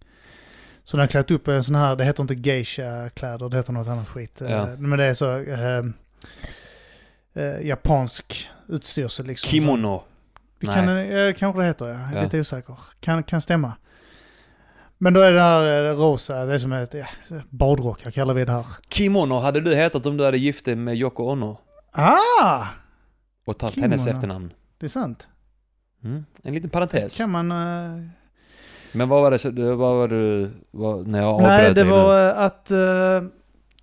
Så den har klätt upp en sån här, det heter inte geisha-kläder, det heter något annat skit. Ja. Eh, Men det är så eh, eh, japansk utstyrsel liksom. Kimono. Det Nej. kan, ja, kanske det heter, jag är Ja. lite osäker. Kan, kan stämma. Men då är det här rosa, det är som ett ja, badrockar kallar vi det här. Kimono hade du hetat om du hade gift dig med Yoko Ono Ah! och tagit hennes efternamn. Det är sant. Mm. En liten parentes. Kan man... eh, Men vad var det, det- vad var du, vad, när jag Nej, avbröt det dig var nu? att, eh,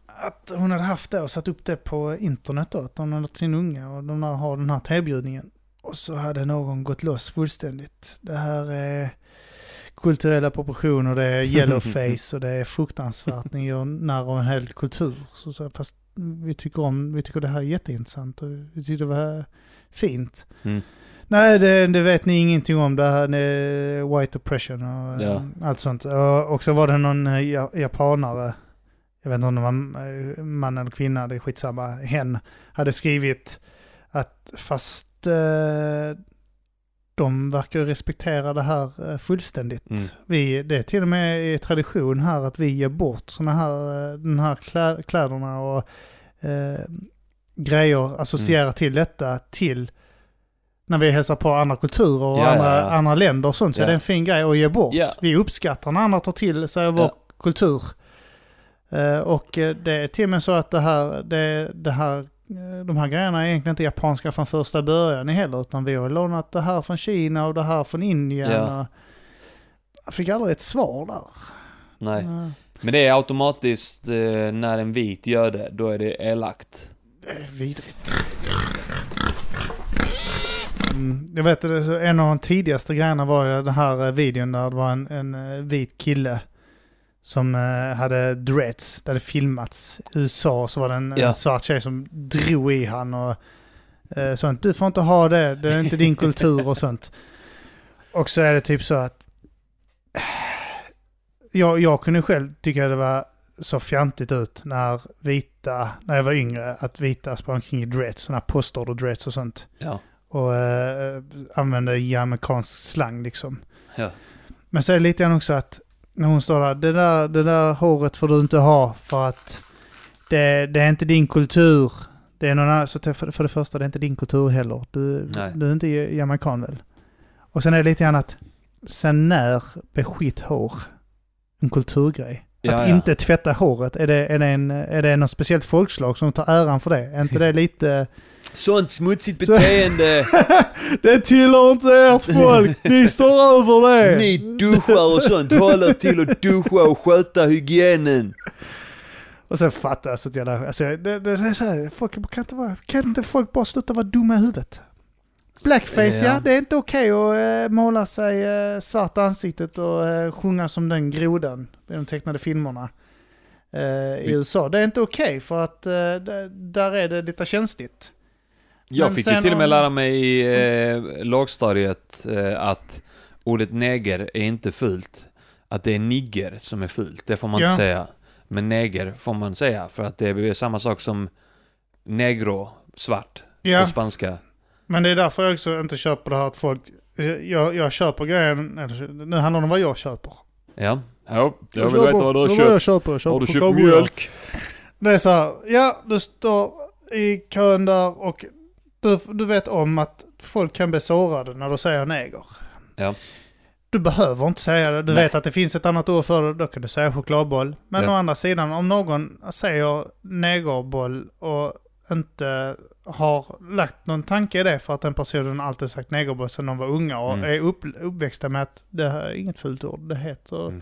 att hon hade haft det och satt upp det på internet då. Att hon hade sin unge och de har den här tebjudningen. Och så hade någon gått loss fullständigt. Det här är kulturella proportioner, det är yellowface <laughs> och det är fruktansvärt. Ni gör narr av en hel kultur. Så, så, fast vi tycker om, vi tycker det här är jätteintressant och vi tycker det här är fint. Mm. Nej, det, det vet ni ingenting om. Det här är white oppression och Ja. eh, allt sånt. Och, och så var det någon eh, ja- japanare, jag vet inte om det var eh, man eller kvinna, det är skitsamma, hen, hade skrivit att fast eh, de verkar respektera det här fullständigt. Mm. Vi, det är till och med tradition här att vi ger bort såna här, den här klä, kläderna och eh, grejer associerar till detta till när vi hälsar på andra kulturer och Ja, andra, ja. andra länder och sånt. Så Ja. är det en fin grej att ge bort. Vi uppskattar när andra tar till sig vår kultur. Eh, och eh, det är till och med så att det här, det, det här, eh, de här grejerna är egentligen inte japanska från första början heller. Utan vi har lånat det här från Kina och det här från Indien. Ja. Jag fick aldrig ett svar där. Nej. Eh, Men det är automatiskt, eh, när en vit gör det, då är det elakt. Det är vidrigt. Mm, jag vet så en av de tidigaste grejerna var den här eh, videon där det var en, en eh, vit kille som eh, hade dreads, där det filmats i USA. Så var det en, Ja. en svart tjej som drog i han och Eh, sånt. Du får inte ha det, det är inte din kultur och sånt. Och så är det typ så att... Jag, jag kunde själv tycka det var så fjantigt ut när vita, när jag var yngre, att vita sprang omkring i dreads, sådana postorder dreads och sånt. Ja. Och eh, använde jamaicansk slang liksom. Ja. Men så är det lite grann också att när hon står där, det där, det där håret får du inte ha för att det, det är inte din kultur. Det är någon annan, så för, för det första, det är inte din kultur heller. Du, Nej. du är inte jamaican väl? Och sen är det lite grann att, sen när beskitt hår en kulturgrej? Ja, att ja. inte tvätta håret, är det, är, det en, är det något speciellt folkslag som tar äran för det? Är inte det lite... Sånt smutsigt beteende! <laughs> det tillhör inte ert folk! Ni står över det! Ni duschar och sånt, håller till att duscha och sköta hygienen. Och sen fattar jag så att jag... Alltså, det, det, det är så här, folk kan inte, vara, kan inte folk bara sluta vara dumma i huvudet? Blackface, ja. Ja. Det är inte okej att eh, måla sig eh, svart ansiktet och eh, sjunga som den grodan i de tecknade filmerna i USA. Det är inte okej för att där, är det lite känsligt. Jag Men fick ju till och med lära mig i eh, lågstadiet eh, att ordet neger är inte fult. Att det är nigger som är fult, det får man Ja. inte säga. Men neger får man säga, för att det är samma sak som negro, svart, Ja, på spanska. Men det är därför jag också inte köper det här att folk... Jag, jag köper grejen, eller, nu handlar det om vad jag köper. Ja, ja jag vill köper- veta vad du har köpt. Jag köper. Jag köper Har du köpt mjölk? Det är så här, ja du står i kön där och du, du vet om att folk kan bli sårade när du säger neger. Ja. Du behöver inte säga det. Du Nej. vet att det finns ett annat ord för det. Då kan du säga chokladboll. Men Ja. å andra sidan, om någon säger negerboll och inte har lagt någon tanke i det för att den personen alltid sagt negerboll sedan de var unga och Mm. är upp, uppväxta med att det här är inget fult ord. Det heter Mm.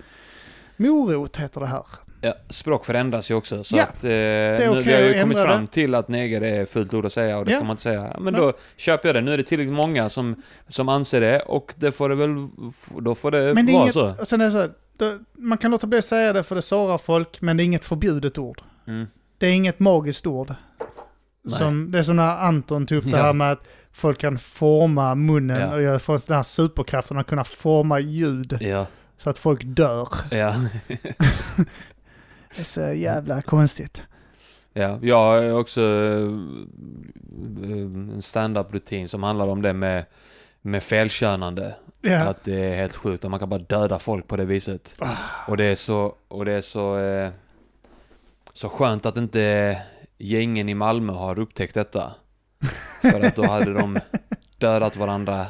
morot heter det här. Ja, språk förändras ju också. Så Ja, att, eh, nu, okej vi har ju kommit fram det. till att neger är fullt ord att säga och det Ja. ska man inte säga. Men Nej. då köper jag det. Nu är det tillräckligt många som, som anser det och det får det väl, då får det Men det vara inget, så. och sen är det så här, då, man kan låta bli att säga det för det sårar folk, men det är inget förbjudet ord. Mm. Det är inget magiskt ord. Som, det är som när Anton tog upp det Ja. här med att folk kan forma munnen Ja. och jag får den här superkraften att kunna forma ljud Ja, så att folk dör. ja. <laughs> Det är så jävla konstigt. Ja, jag har också eh, en stand-up-rutin som handlar om det med, med felkönande. Ja. Att det är helt sjukt, att man kan bara döda folk på det viset. Ah. Och det är så, och det är så, eh, så skönt att inte gängen i Malmö har upptäckt detta. För att då hade de dödat varandra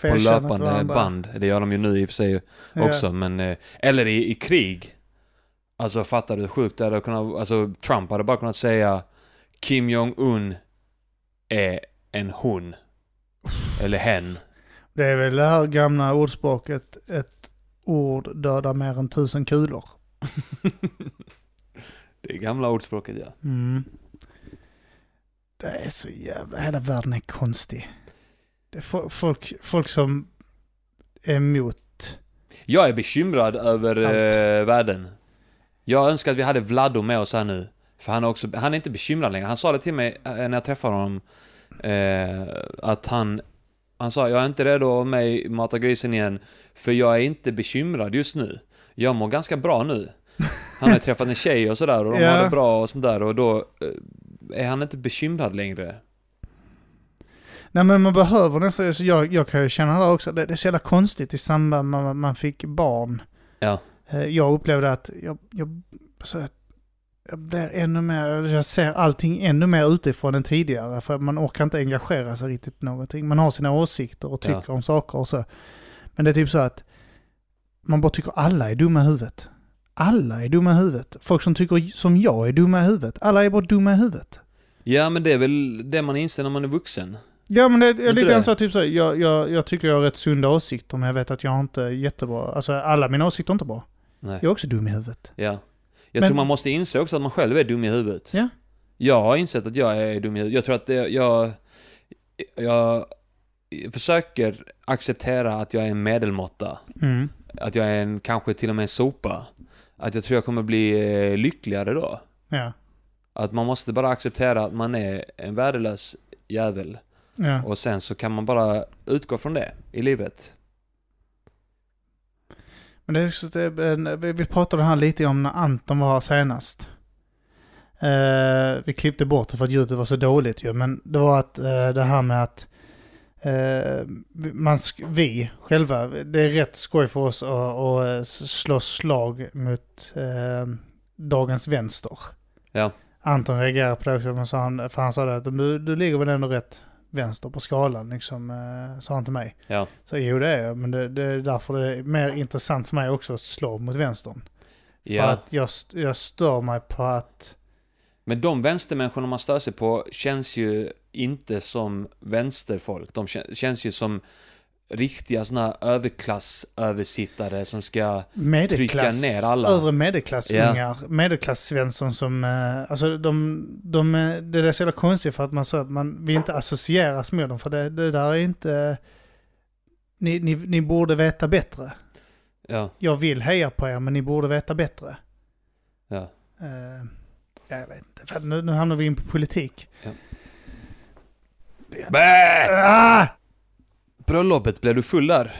på löpande varandra. band. Det gör de ju nu i och för sig Ja. också, men... eh, Eller i, i krig. Alltså fattar du hur sjukt det hade kunnat... Alltså Trump hade bara kunnat säga Kim Jong-Un är en hon. Eller hen. Det är väl det här gamla ordspråket, ett ord dödar mer än tusen kulor. <laughs> Det är gamla ordspråket ja. Mm. Det är så jävla... Hela världen är konstig. Det är fo- folk, folk som är emot... Jag är bekymrad över Allt. eh, världen. Jag önskar att vi hade Vlado med oss här nu. För han är, också, han är inte bekymrad längre. Han sa det till mig eh, när jag träffade honom. Eh, att han... Han sa, jag är inte redo att i Mata grisen igen. För jag är inte bekymrad just nu. Jag mår ganska bra nu. Han har <laughs> träffat en tjej och sådär och de Ja. har det bra och sånt där och då eh, är han inte bekymrad längre. Nej men man behöver nästan... Så jag, jag kan ju känna det också. Det, det är så jävla konstigt i samband med att man fick barn. Ja. Eh, Jag upplevde att jag, jag, så att jag blir ännu mer, jag ser allting ännu mer utifrån än tidigare. För man orkar inte engagera sig riktigt i någonting. Man har sina åsikter och tycker Ja. om saker och så. Men det är typ så att man bara tycker alla är dumma i huvudet. Alla är dumma i huvudet. Folk som tycker som jag är dumma i huvudet. Alla är bara dumma i huvudet. Ja men det är väl det man inser när man är vuxen. Ja men det är lite grann så typ så, jag, jag, jag tycker jag har rätt sunda åsikter men jag vet att jag har inte jättebra, alltså alla mina åsikter är inte bra. Nej. Jag är också dum i huvudet. Ja. Jag Men- tror man måste inse också att man själv är dum i huvudet. Ja. Jag har insett att jag är dum i huvudet. Jag tror att det, jag... Jag försöker acceptera att jag är en medelmåtta. Mm. Att jag är en, kanske till och med en sopa. Att jag tror jag kommer bli eh, lyckligare då. Ja. Att man måste bara acceptera att man är en värdelös jävel. Ja. Och sen så kan man bara utgå från det i livet. Men det är också, det, vi- vi pratade här lite om när Anton var här senast. Eh, vi klippte bort det för att ljudet var så dåligt ju, men det var att eh, det här med att vi- man, vi själva, det är rätt skoj för oss att, att eh, slå slag mot eh, dagens vänster. Ja. Anton reagerade på det också, men sa han, för han sa det att du, du ligger väl ändå rätt vänster på skalan, liksom, eh, sa han till mig. Ja. Så jo det är jag, men det, det är därför det är mer intressant för mig också att slå mot vänstern. För Ja. att jag, jag stör mig på att... Men de vänstermänniskorna man stör sig på känns ju inte som vänsterfolk. De kä- känns ju som riktiga såna överklassöversittare som ska... Medelklass, ner alla. övre medelklassungar, Ja. medelklass-svensson som, eh, alltså de, de, eh, det är så jävla konstigt för att man så att man, vi inte associeras med dem för det, det där är inte, ni, ni, ni borde veta bättre. Ja, Jag vill heja på er men ni borde veta bättre. ja. Eh, jag vet inte, nu, nu hamnar vi in på politik. Bä! Ah! Bröllopet, blev du full där?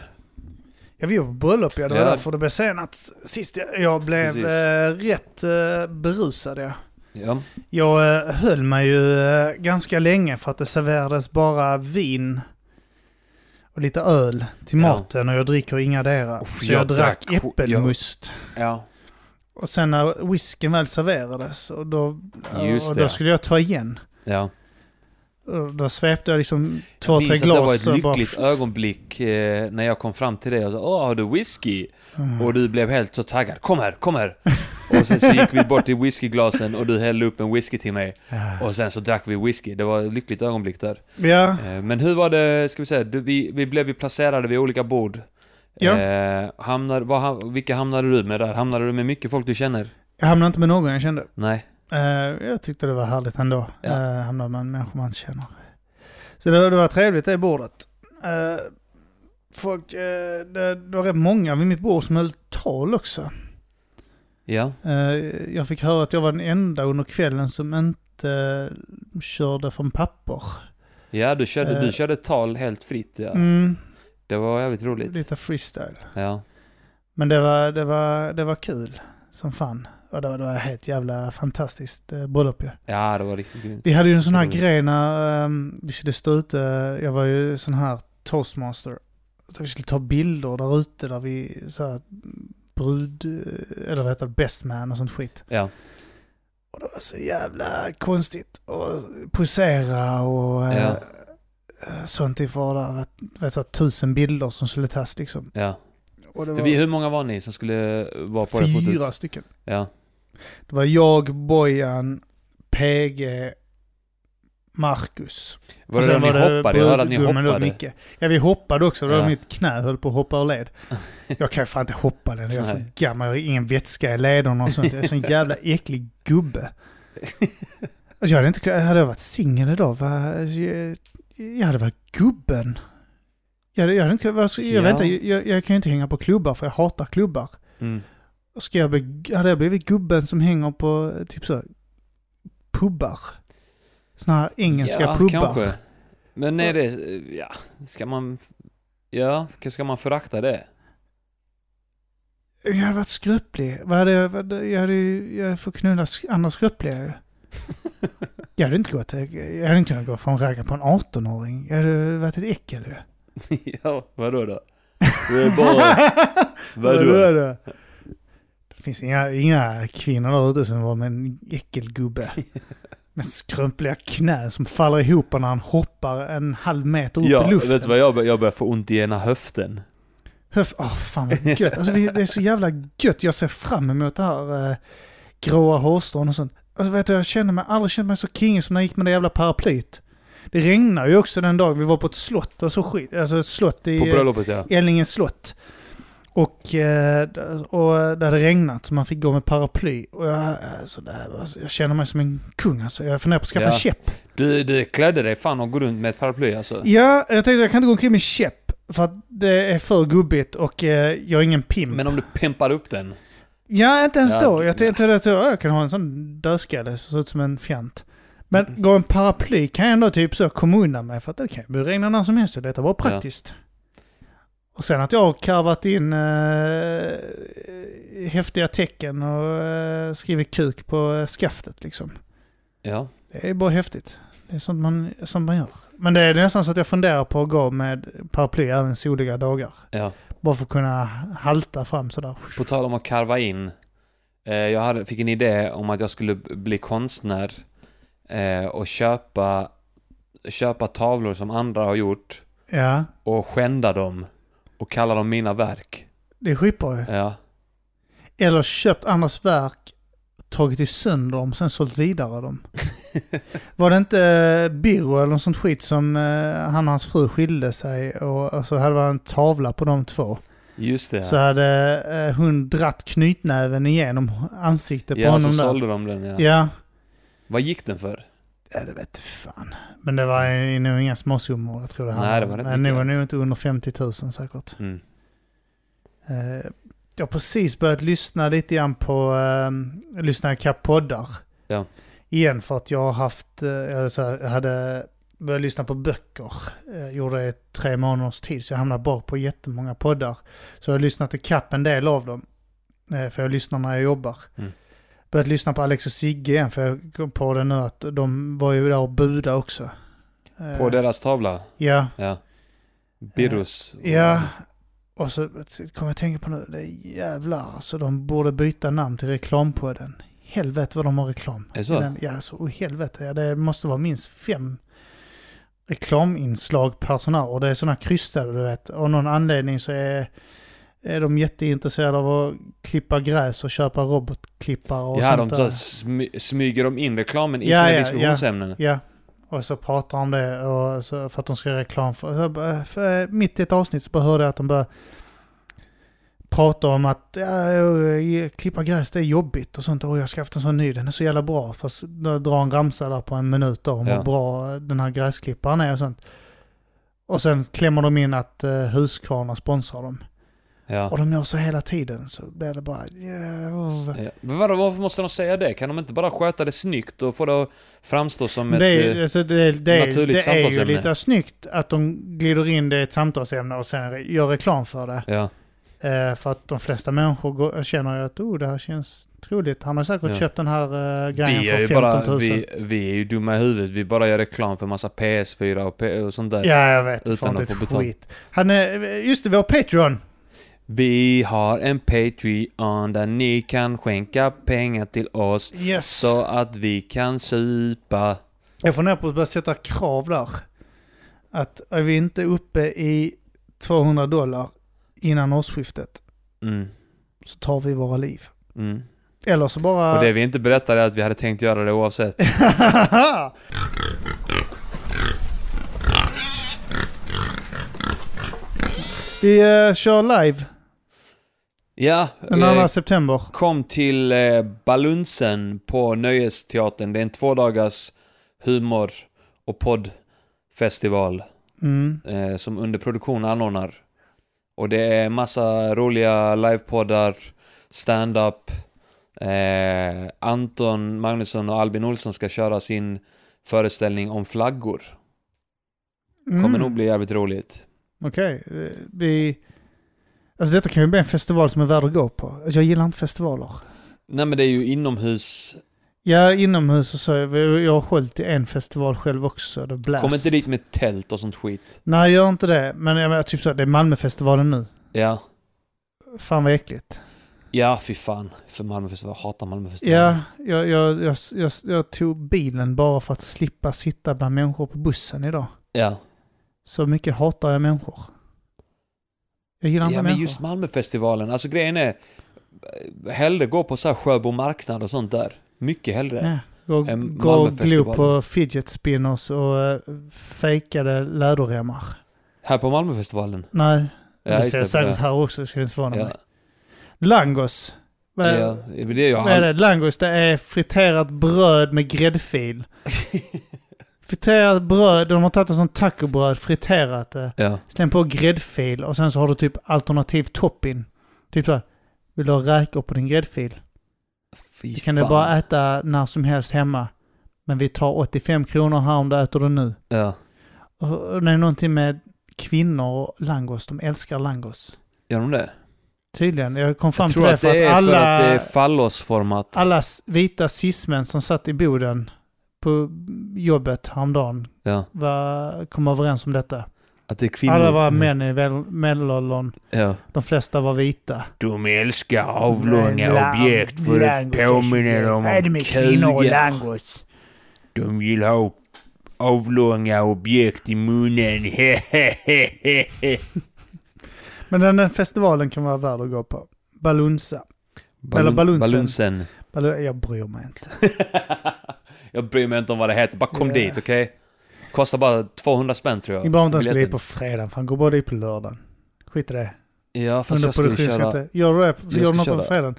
Ja, vi var på bröllop ja, det var Ja. därför det blev senat sist. Jag, jag blev Precis. eh, rätt eh, berusad ja. Ja. Jag eh, höll mig ju eh, ganska länge för att det serverades bara vin och lite öl till Ja. maten och jag dricker ingadera. Uff, Så jag, jag drack drack- äppelmust. Ja. Och sen när whiskyn väl serverades och då, Just och det. då skulle jag ta igen. Ja. Och då svepte jag liksom två, Jag tre minns glas. att det var ett bara- lyckligt ögonblick eh, när jag kom fram till dig och sa Åh, har du whisky? Mm. Och du blev helt så taggad. Kom här, kom här! och sen så gick vi bort till whiskyglasen och du hällde upp en whisky till mig. Och sen så drack vi whisky. Det var ett lyckligt ögonblick där. Ja, Eh, Men hur var det, ska vi säga, du, vi, vi blev ju placerade vid olika bord. Ja. Eh, hamnar, vad, vilka hamnade du med där? Hamnade du med mycket folk du känner? jag hamnade inte med någon jag kände. Nej. Eh, jag tyckte det var härligt ändå. Ja. Uh, hamna med människor man inte känner. Så det, det var trevligt det bordet. Eh, folk, eh, det, det var rätt många vid mitt bord som höll tal också. Ja. Eh, jag fick höra att jag var den enda under kvällen som inte körde från papper. Ja, du körde, Eh. du körde tal helt fritt ja. Mm, Det var jävligt roligt. lite freestyle. Ja. Men det var, det var, det var kul som fan. Och var, det var helt jävla fantastiskt uh, bröllop ju. Ja, det var riktigt grymt. Vi hade ju en sån här grej när um, vi skulle stå ute. Jag var ju sån här toastmaster. Så vi skulle ta bilder där ute där vi så här, brud, eh, eller vad heter det, best man och sånt skit. Ja. Och det var så jävla konstigt. Och posera och eh, Ja. eh, sånt ifrån där. Vet, så här, tusen bilder som skulle tas liksom. Ja. Och det var hur många var ni som skulle vara på det fotot? fyra stycken. Ja. Det var jag, Bojan, PG, Marcus. Var det då ni hoppade? Jag hörde att ni hoppade. Ja, vi hoppade också. Då Ja. mitt knä höll på att hoppa ur led. <laughs> Jag kan ju fan inte hoppa längre. Jag är för gammal. Jag har ingen vätska i lederna och sånt. Jag är en sån jävla äcklig gubbe. Alltså, jag hade inte klarat- Hade jag varit singel idag, va? Alltså, jag, hade varit gubben. Jag, hade, jag, hade inte, alltså, jag, vet Ja. inte, jag, jag kan ju inte hänga på klubbar för jag hatar klubbar. Mm. Ska jag bli, hade jag blivit gubben som hänger på typ så pubbar? Såna här engelska ja, pubbar. kanske. Men är det, ja, ska man, ja, ska man förakta det? Jag hade varit skröplig. Vad hade jag, vad, jag hade jag hade fått knulla andra skröpliga. <laughs> Jag hade inte gått, jag hade inte kunnat gå från ragga på en 18-åring. Jag hade varit ett äckel ju. <laughs> ja, vadå då? Det är bara, <laughs> vadå? Vadå då? Finns inga, inga kvinnor där ute som var med en äckelgubbe. <laughs> Med skrumpliga knän som faller ihop när han hoppar en halv meter upp Ja, i luften. vet du vad jag, jag börjar få ont i ena höften. Höf, åh fan vad gött. Alltså, det är så jävla gött. Jag ser fram emot det här eh, gråa hårstrån och sånt. Alltså, vet du, jag känner mig, aldrig känt mig så king som när jag gick med det jävla paraplyt. Det regnade ju också den dagen vi var på ett slott och så skit. Alltså ett slott i På bröllopet ja. Ellingens slott. Och, eh, och det hade regnat så man fick gå med paraply. Och jag, alltså, här var, jag känner mig som en kung alltså. Jag funderar på att skaffa Ja. käpp. Du, du klädde dig fan och gå runt med ett paraply alltså. Ja, jag tänkte jag kan inte gå omkring med käpp. För att det är för gubbigt och eh, jag är ingen pimp. Men om du pimpar upp den? Ja, inte ens Ja, då. Jag tänkte att jag, kan ha en sån dödskalle som ser ut som en fjant. Men gå en paraply kan jag ändå typ så komma undan med för att det kan ju regna när som helst och detta var praktiskt. Och sen att jag har karvat in eh, häftiga tecken och eh, skrivit kuk på eh, skaftet liksom. Ja. Det är bara häftigt. Det är sånt man, sånt man gör. Men det är nästan så att jag funderar på att gå med paraply även soliga dagar. ja. Bara för att kunna halta fram sådär. På tal om att karva in. Eh, jag hade, fick en idé om att jag skulle bli konstnär. Eh, och köpa, köpa tavlor som andra har gjort. Ja, Och skända dem. Och kalla dem mina verk. det är skitbra ju. Ja. Eller köpt andras verk, tagit i sönder dem, sen sålt vidare dem. <laughs> Var det inte eh, Birro eller något sånt skit som eh, han och hans fru skilde sig och, så hade det en tavla på de två. Just det. Så hade eh, hon dratt knytnäven igenom ansiktet på ja, så honom där. sålde de den ja. Ja. Vad gick den för? ja, det vet fan. Men det var ju nog inga småsummor, jag tror det Nej, det var rätt Men nog, nog inte under 50 000 säkert. Mm. Eh, jag har precis börjat lyssna lite grann på, eh, lyssna ikapp poddar. Ja. Igen för att jag har haft, eh, jag här, jag hade börjat lyssna på böcker. Eh, gjorde det i tre månaders tid så jag hamnade bak på jättemånga poddar. Så jag har lyssnat ikapp en del av dem. Eh, för jag lyssnar när jag jobbar. Mm. Börjat lyssna på Alex och Sigge igen för jag kom på det nu att de var ju där och buda också. Eh, På deras tavla? Ja. Ja. Birros? Ja, och så kommer jag tänka på nu, det är jävlar alltså de borde byta namn till reklampodden. Helvete vad de har reklam. Är så? Den- Ja, så oh, helvete. Ja, det måste vara minst fem reklaminslag per sån här. Och det är sådana krystade du vet. Av någon anledning så är, är de jätteintresserade av att klippa gräs och köpa robotklippare och Ja, sånt de där. smy, smyger de in reklamen i Ja, sina ja, diskussionsämnen? Ja, och så pratar om det och så, för att de ska göra reklam för, bara- för Mitt i ett avsnitt så bara hörde jag att de började prata om att ja, eh, klippa gräs det är jobbigt och sånt. Och jag har skaffat en sån ny, den är så jävla bra. Fast då drar en ramsa där på en minut då, om Ja. hur bra den här gräsklipparen är och sånt. Och sen klämmer de in att uh, Husqvarna sponsrar dem. Ja. Och de gör så hela tiden så blir det bara... Yeah. Ja. Men vadå, varför måste de säga det? Kan de inte bara sköta det snyggt och få det att framstå som ett... det, är, eh, alltså det, det, naturligt det är ju samtalsämne. lite snyggt att de glider in det i ett samtalsämne och sen gör reklam för det. Ja, Eh, för att de flesta människor går, känner ju att oh, det här känns troligt. Han har säkert Ja. köpt den här uh, grejen vi för 15 bara, 000. vi, vi är ju dumma i huvudet. Vi bara gör reklam för massa PS4 och, P- och sånt där. ja, jag vet. Utan att få ett betalt. skit. Han är, just det, har Patreon. Vi har en Patreon där ni kan skänka pengar till oss Yes. så att vi kan supa. Jag funderar på att börja sätta krav där. Att är vi inte uppe i 200 dollar innan årsskiftet Mm. så tar vi våra liv. Mm. Eller så bara... Och det vi inte berättade är att vi hade tänkt göra det oavsett. <laughs> vi uh, kör live Ja, den eh, 2 september. kom till eh, Balunsen på Nöjesteatern. Det är en tvådagars humor och poddfestival Mm. eh, som under produktion anordnar. Och det är massa roliga livepoddar, stand-up. Eh, Anton Magnusson och Albin Olsson ska köra sin föreställning om flaggor. Kommer Mm. nog bli jävligt roligt. Okej, eh, vi... Alltså detta kan ju bli en festival som är värd att gå på. Alltså, jag gillar inte festivaler. Nej men det är ju inomhus. Ja, inomhus och så. Jag har hållit i en festival själv också. Det Blast. Kom inte dit med tält och sånt skit. Nej, gör inte det. Men jag menar, typ så, det är Malmöfestivalen nu. Ja. Fan vad äckligt. Ja, fy fan. För Malmöfestival. Jag hatar Malmöfestival. Ja, jag, jag, jag, jag, jag tog bilen bara för att slippa sitta bland människor på bussen idag. Ja. Så mycket hatar jag människor. Jag gillar inte Ja, men människor. just Malmöfestivalen. Alltså grejen är... eh, Hellre gå på så här Sjöbo marknad och sånt där. Mycket hellre. Ja, gå, gå och glo på fidget spinners och uh, fejkade läderremmar. Här på Malmöfestivalen. Nej, Ja, det ser jag säkert här också, ska inte förvåna Ja. mig. Langos. Vad är, Ja, men det är jag. vad är det? Langos, det är friterat bröd med gräddfil. <laughs> friterat bröd, de har tagit en sån tacobröd, friterat det. Ja. Släng på gräddfil och sen så har du typ alternativ topping. Typ så här, vill du ha räkor på din gräddfil? Fy Det kan du bara äta när som helst hemma. Men vi tar 85 kronor här om du äter det nu. Ja. Och det är någonting med kvinnor och langos. De älskar langos. Gör de det? Tydligen. Jag kom fram Jag till det att för det att är alla, för att det är fallosformat. alla vita cismän som satt i Boden på jobbet häromdagen Ja. var, kom överens om detta. Att det är kvinnor. Alla var män i väl- medelåldern. Ja. De flesta var vita. De älskar avlånga objekt för det påminner dem om kuga. langos? De vill ha avlånga objekt i munnen. <laughs> Men den här festivalen kan vara värd att gå på. Balunsa. Eller balunsen. Balunsen. Balu- jag bryr mig inte. <laughs> Jag bryr mig inte om vad det heter. Bara kom Ja. dit, okej? Kostar bara 200 spänn tror jag. Ni behöver inte ens gå dit på fredagen, för han går bara dit på lördagen. Skit i det. Ja, fast jag ska ju köra... Underproduktion. Gör du det? Jag Gör du något på fredagen?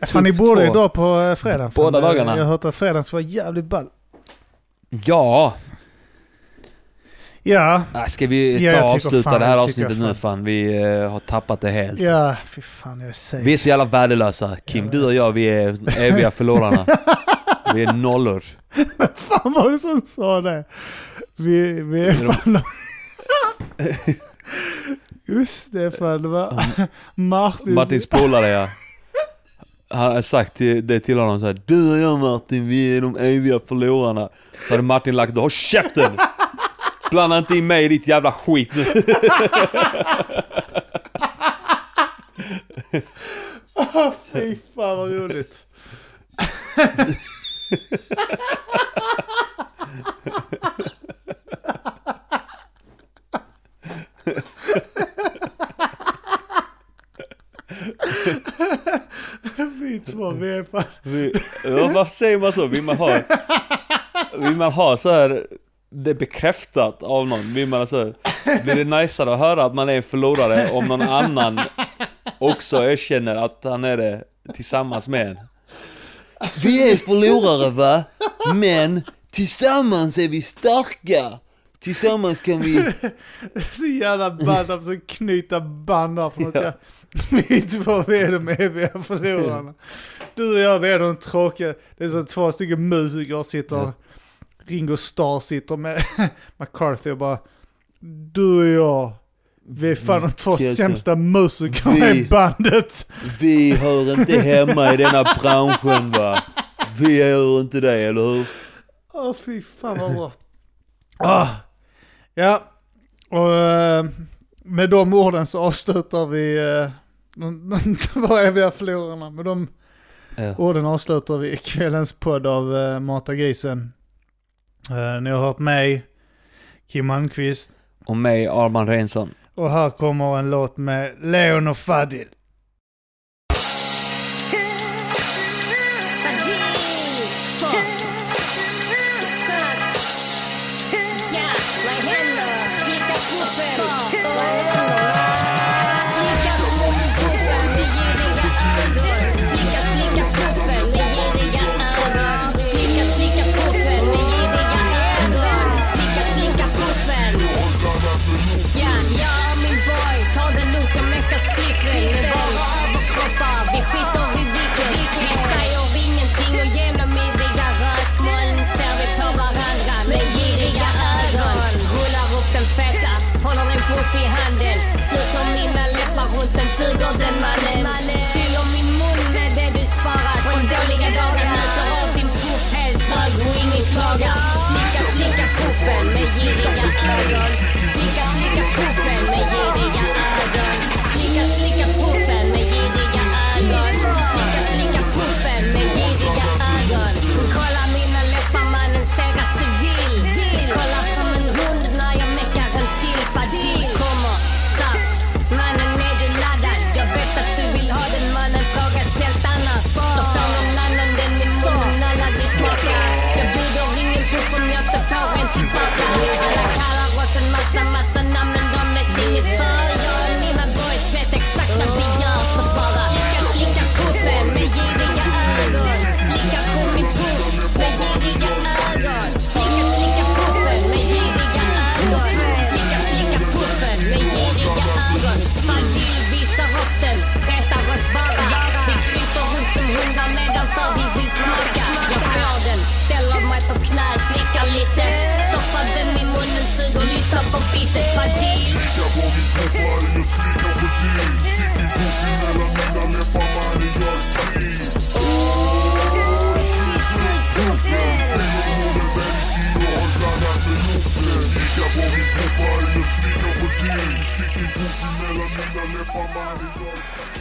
Eh, Fan, ni borde ju två. dra på eh, fredagen. Fan, Båda eh, dagarna. Jag har hört att fredagen ska vara jävligt ball. Ja! Ja, Ska vi Ja, ta jag och avsluta fan, det här jag avsnittet nu fan. fan? Vi eh, har tappat det helt. ja, fy fan jag säger. Vi är så jävla värdelösa. Kim, Jag du och jag, vi är eviga förlorarna. <laughs> vi är nollor. fan var det som sa det? Vi, vi är fan... Just det, fan det var Martin. Martins polare ja. Han har sagt till- det till honom så här. Du och jag Martin, vi är de eviga förlorarna. Så hade Martin lagt Håll käften! Blanda inte in mig i ditt jävla skit nu. <laughs> Fy fan vad roligt. Vi två, vi är fan... Vi, ja, varför säger man så? Vill man ha, vill man ha så här det bekräftat av någon? Vill man så här, blir det najsare att höra att man är en förlorare om någon annan också erkänner att han är det tillsammans med en? Vi är förlorare va? Men tillsammans är vi starka! Tillsammans kan vi... <laughs> Så jävla band att försöka knyta band här för något Ja. Vi två, <laughs> vi är de eviga förlorarna. Du och jag, vi är de tråkiga. Det är så två stycken musiker sitter... Ringo Starr sitter med <laughs> McCarthy och bara... Du och jag, vi är fan de två sämsta musikerna i bandet. Vi hör inte hemma i denna branschen va? Vi gör inte det, eller hur? Åh fy fan vad bra. Ah. Ja, och eh, med de orden så avslutar vi eh, de, de två eviga förlorarna. Med de Ja. orden avslutar vi kvällens podd av uh, Mata grisen. Eh, ni har hört mig, Kim Malmqvist. Och mig, Arman Rensson. Och här kommer en låt med Leon och Fadil. Håller i handen. Sluter mina läppar runt den, suger den mannen. Fyller min mun med det du sparat från dåliga dagar. Njuter av din puff helt hög och ingen klagar. Slicka, slicka puffen med giriga ögon. Slicka, slicka puffen lite panik. Kika på min träffar, jag slickar på din Stick din pussy mellan mina läppar mannen jag är fri Kika på min träffar, jag slickar på din Stick din pussy mellan mina läppar mannen jag är fri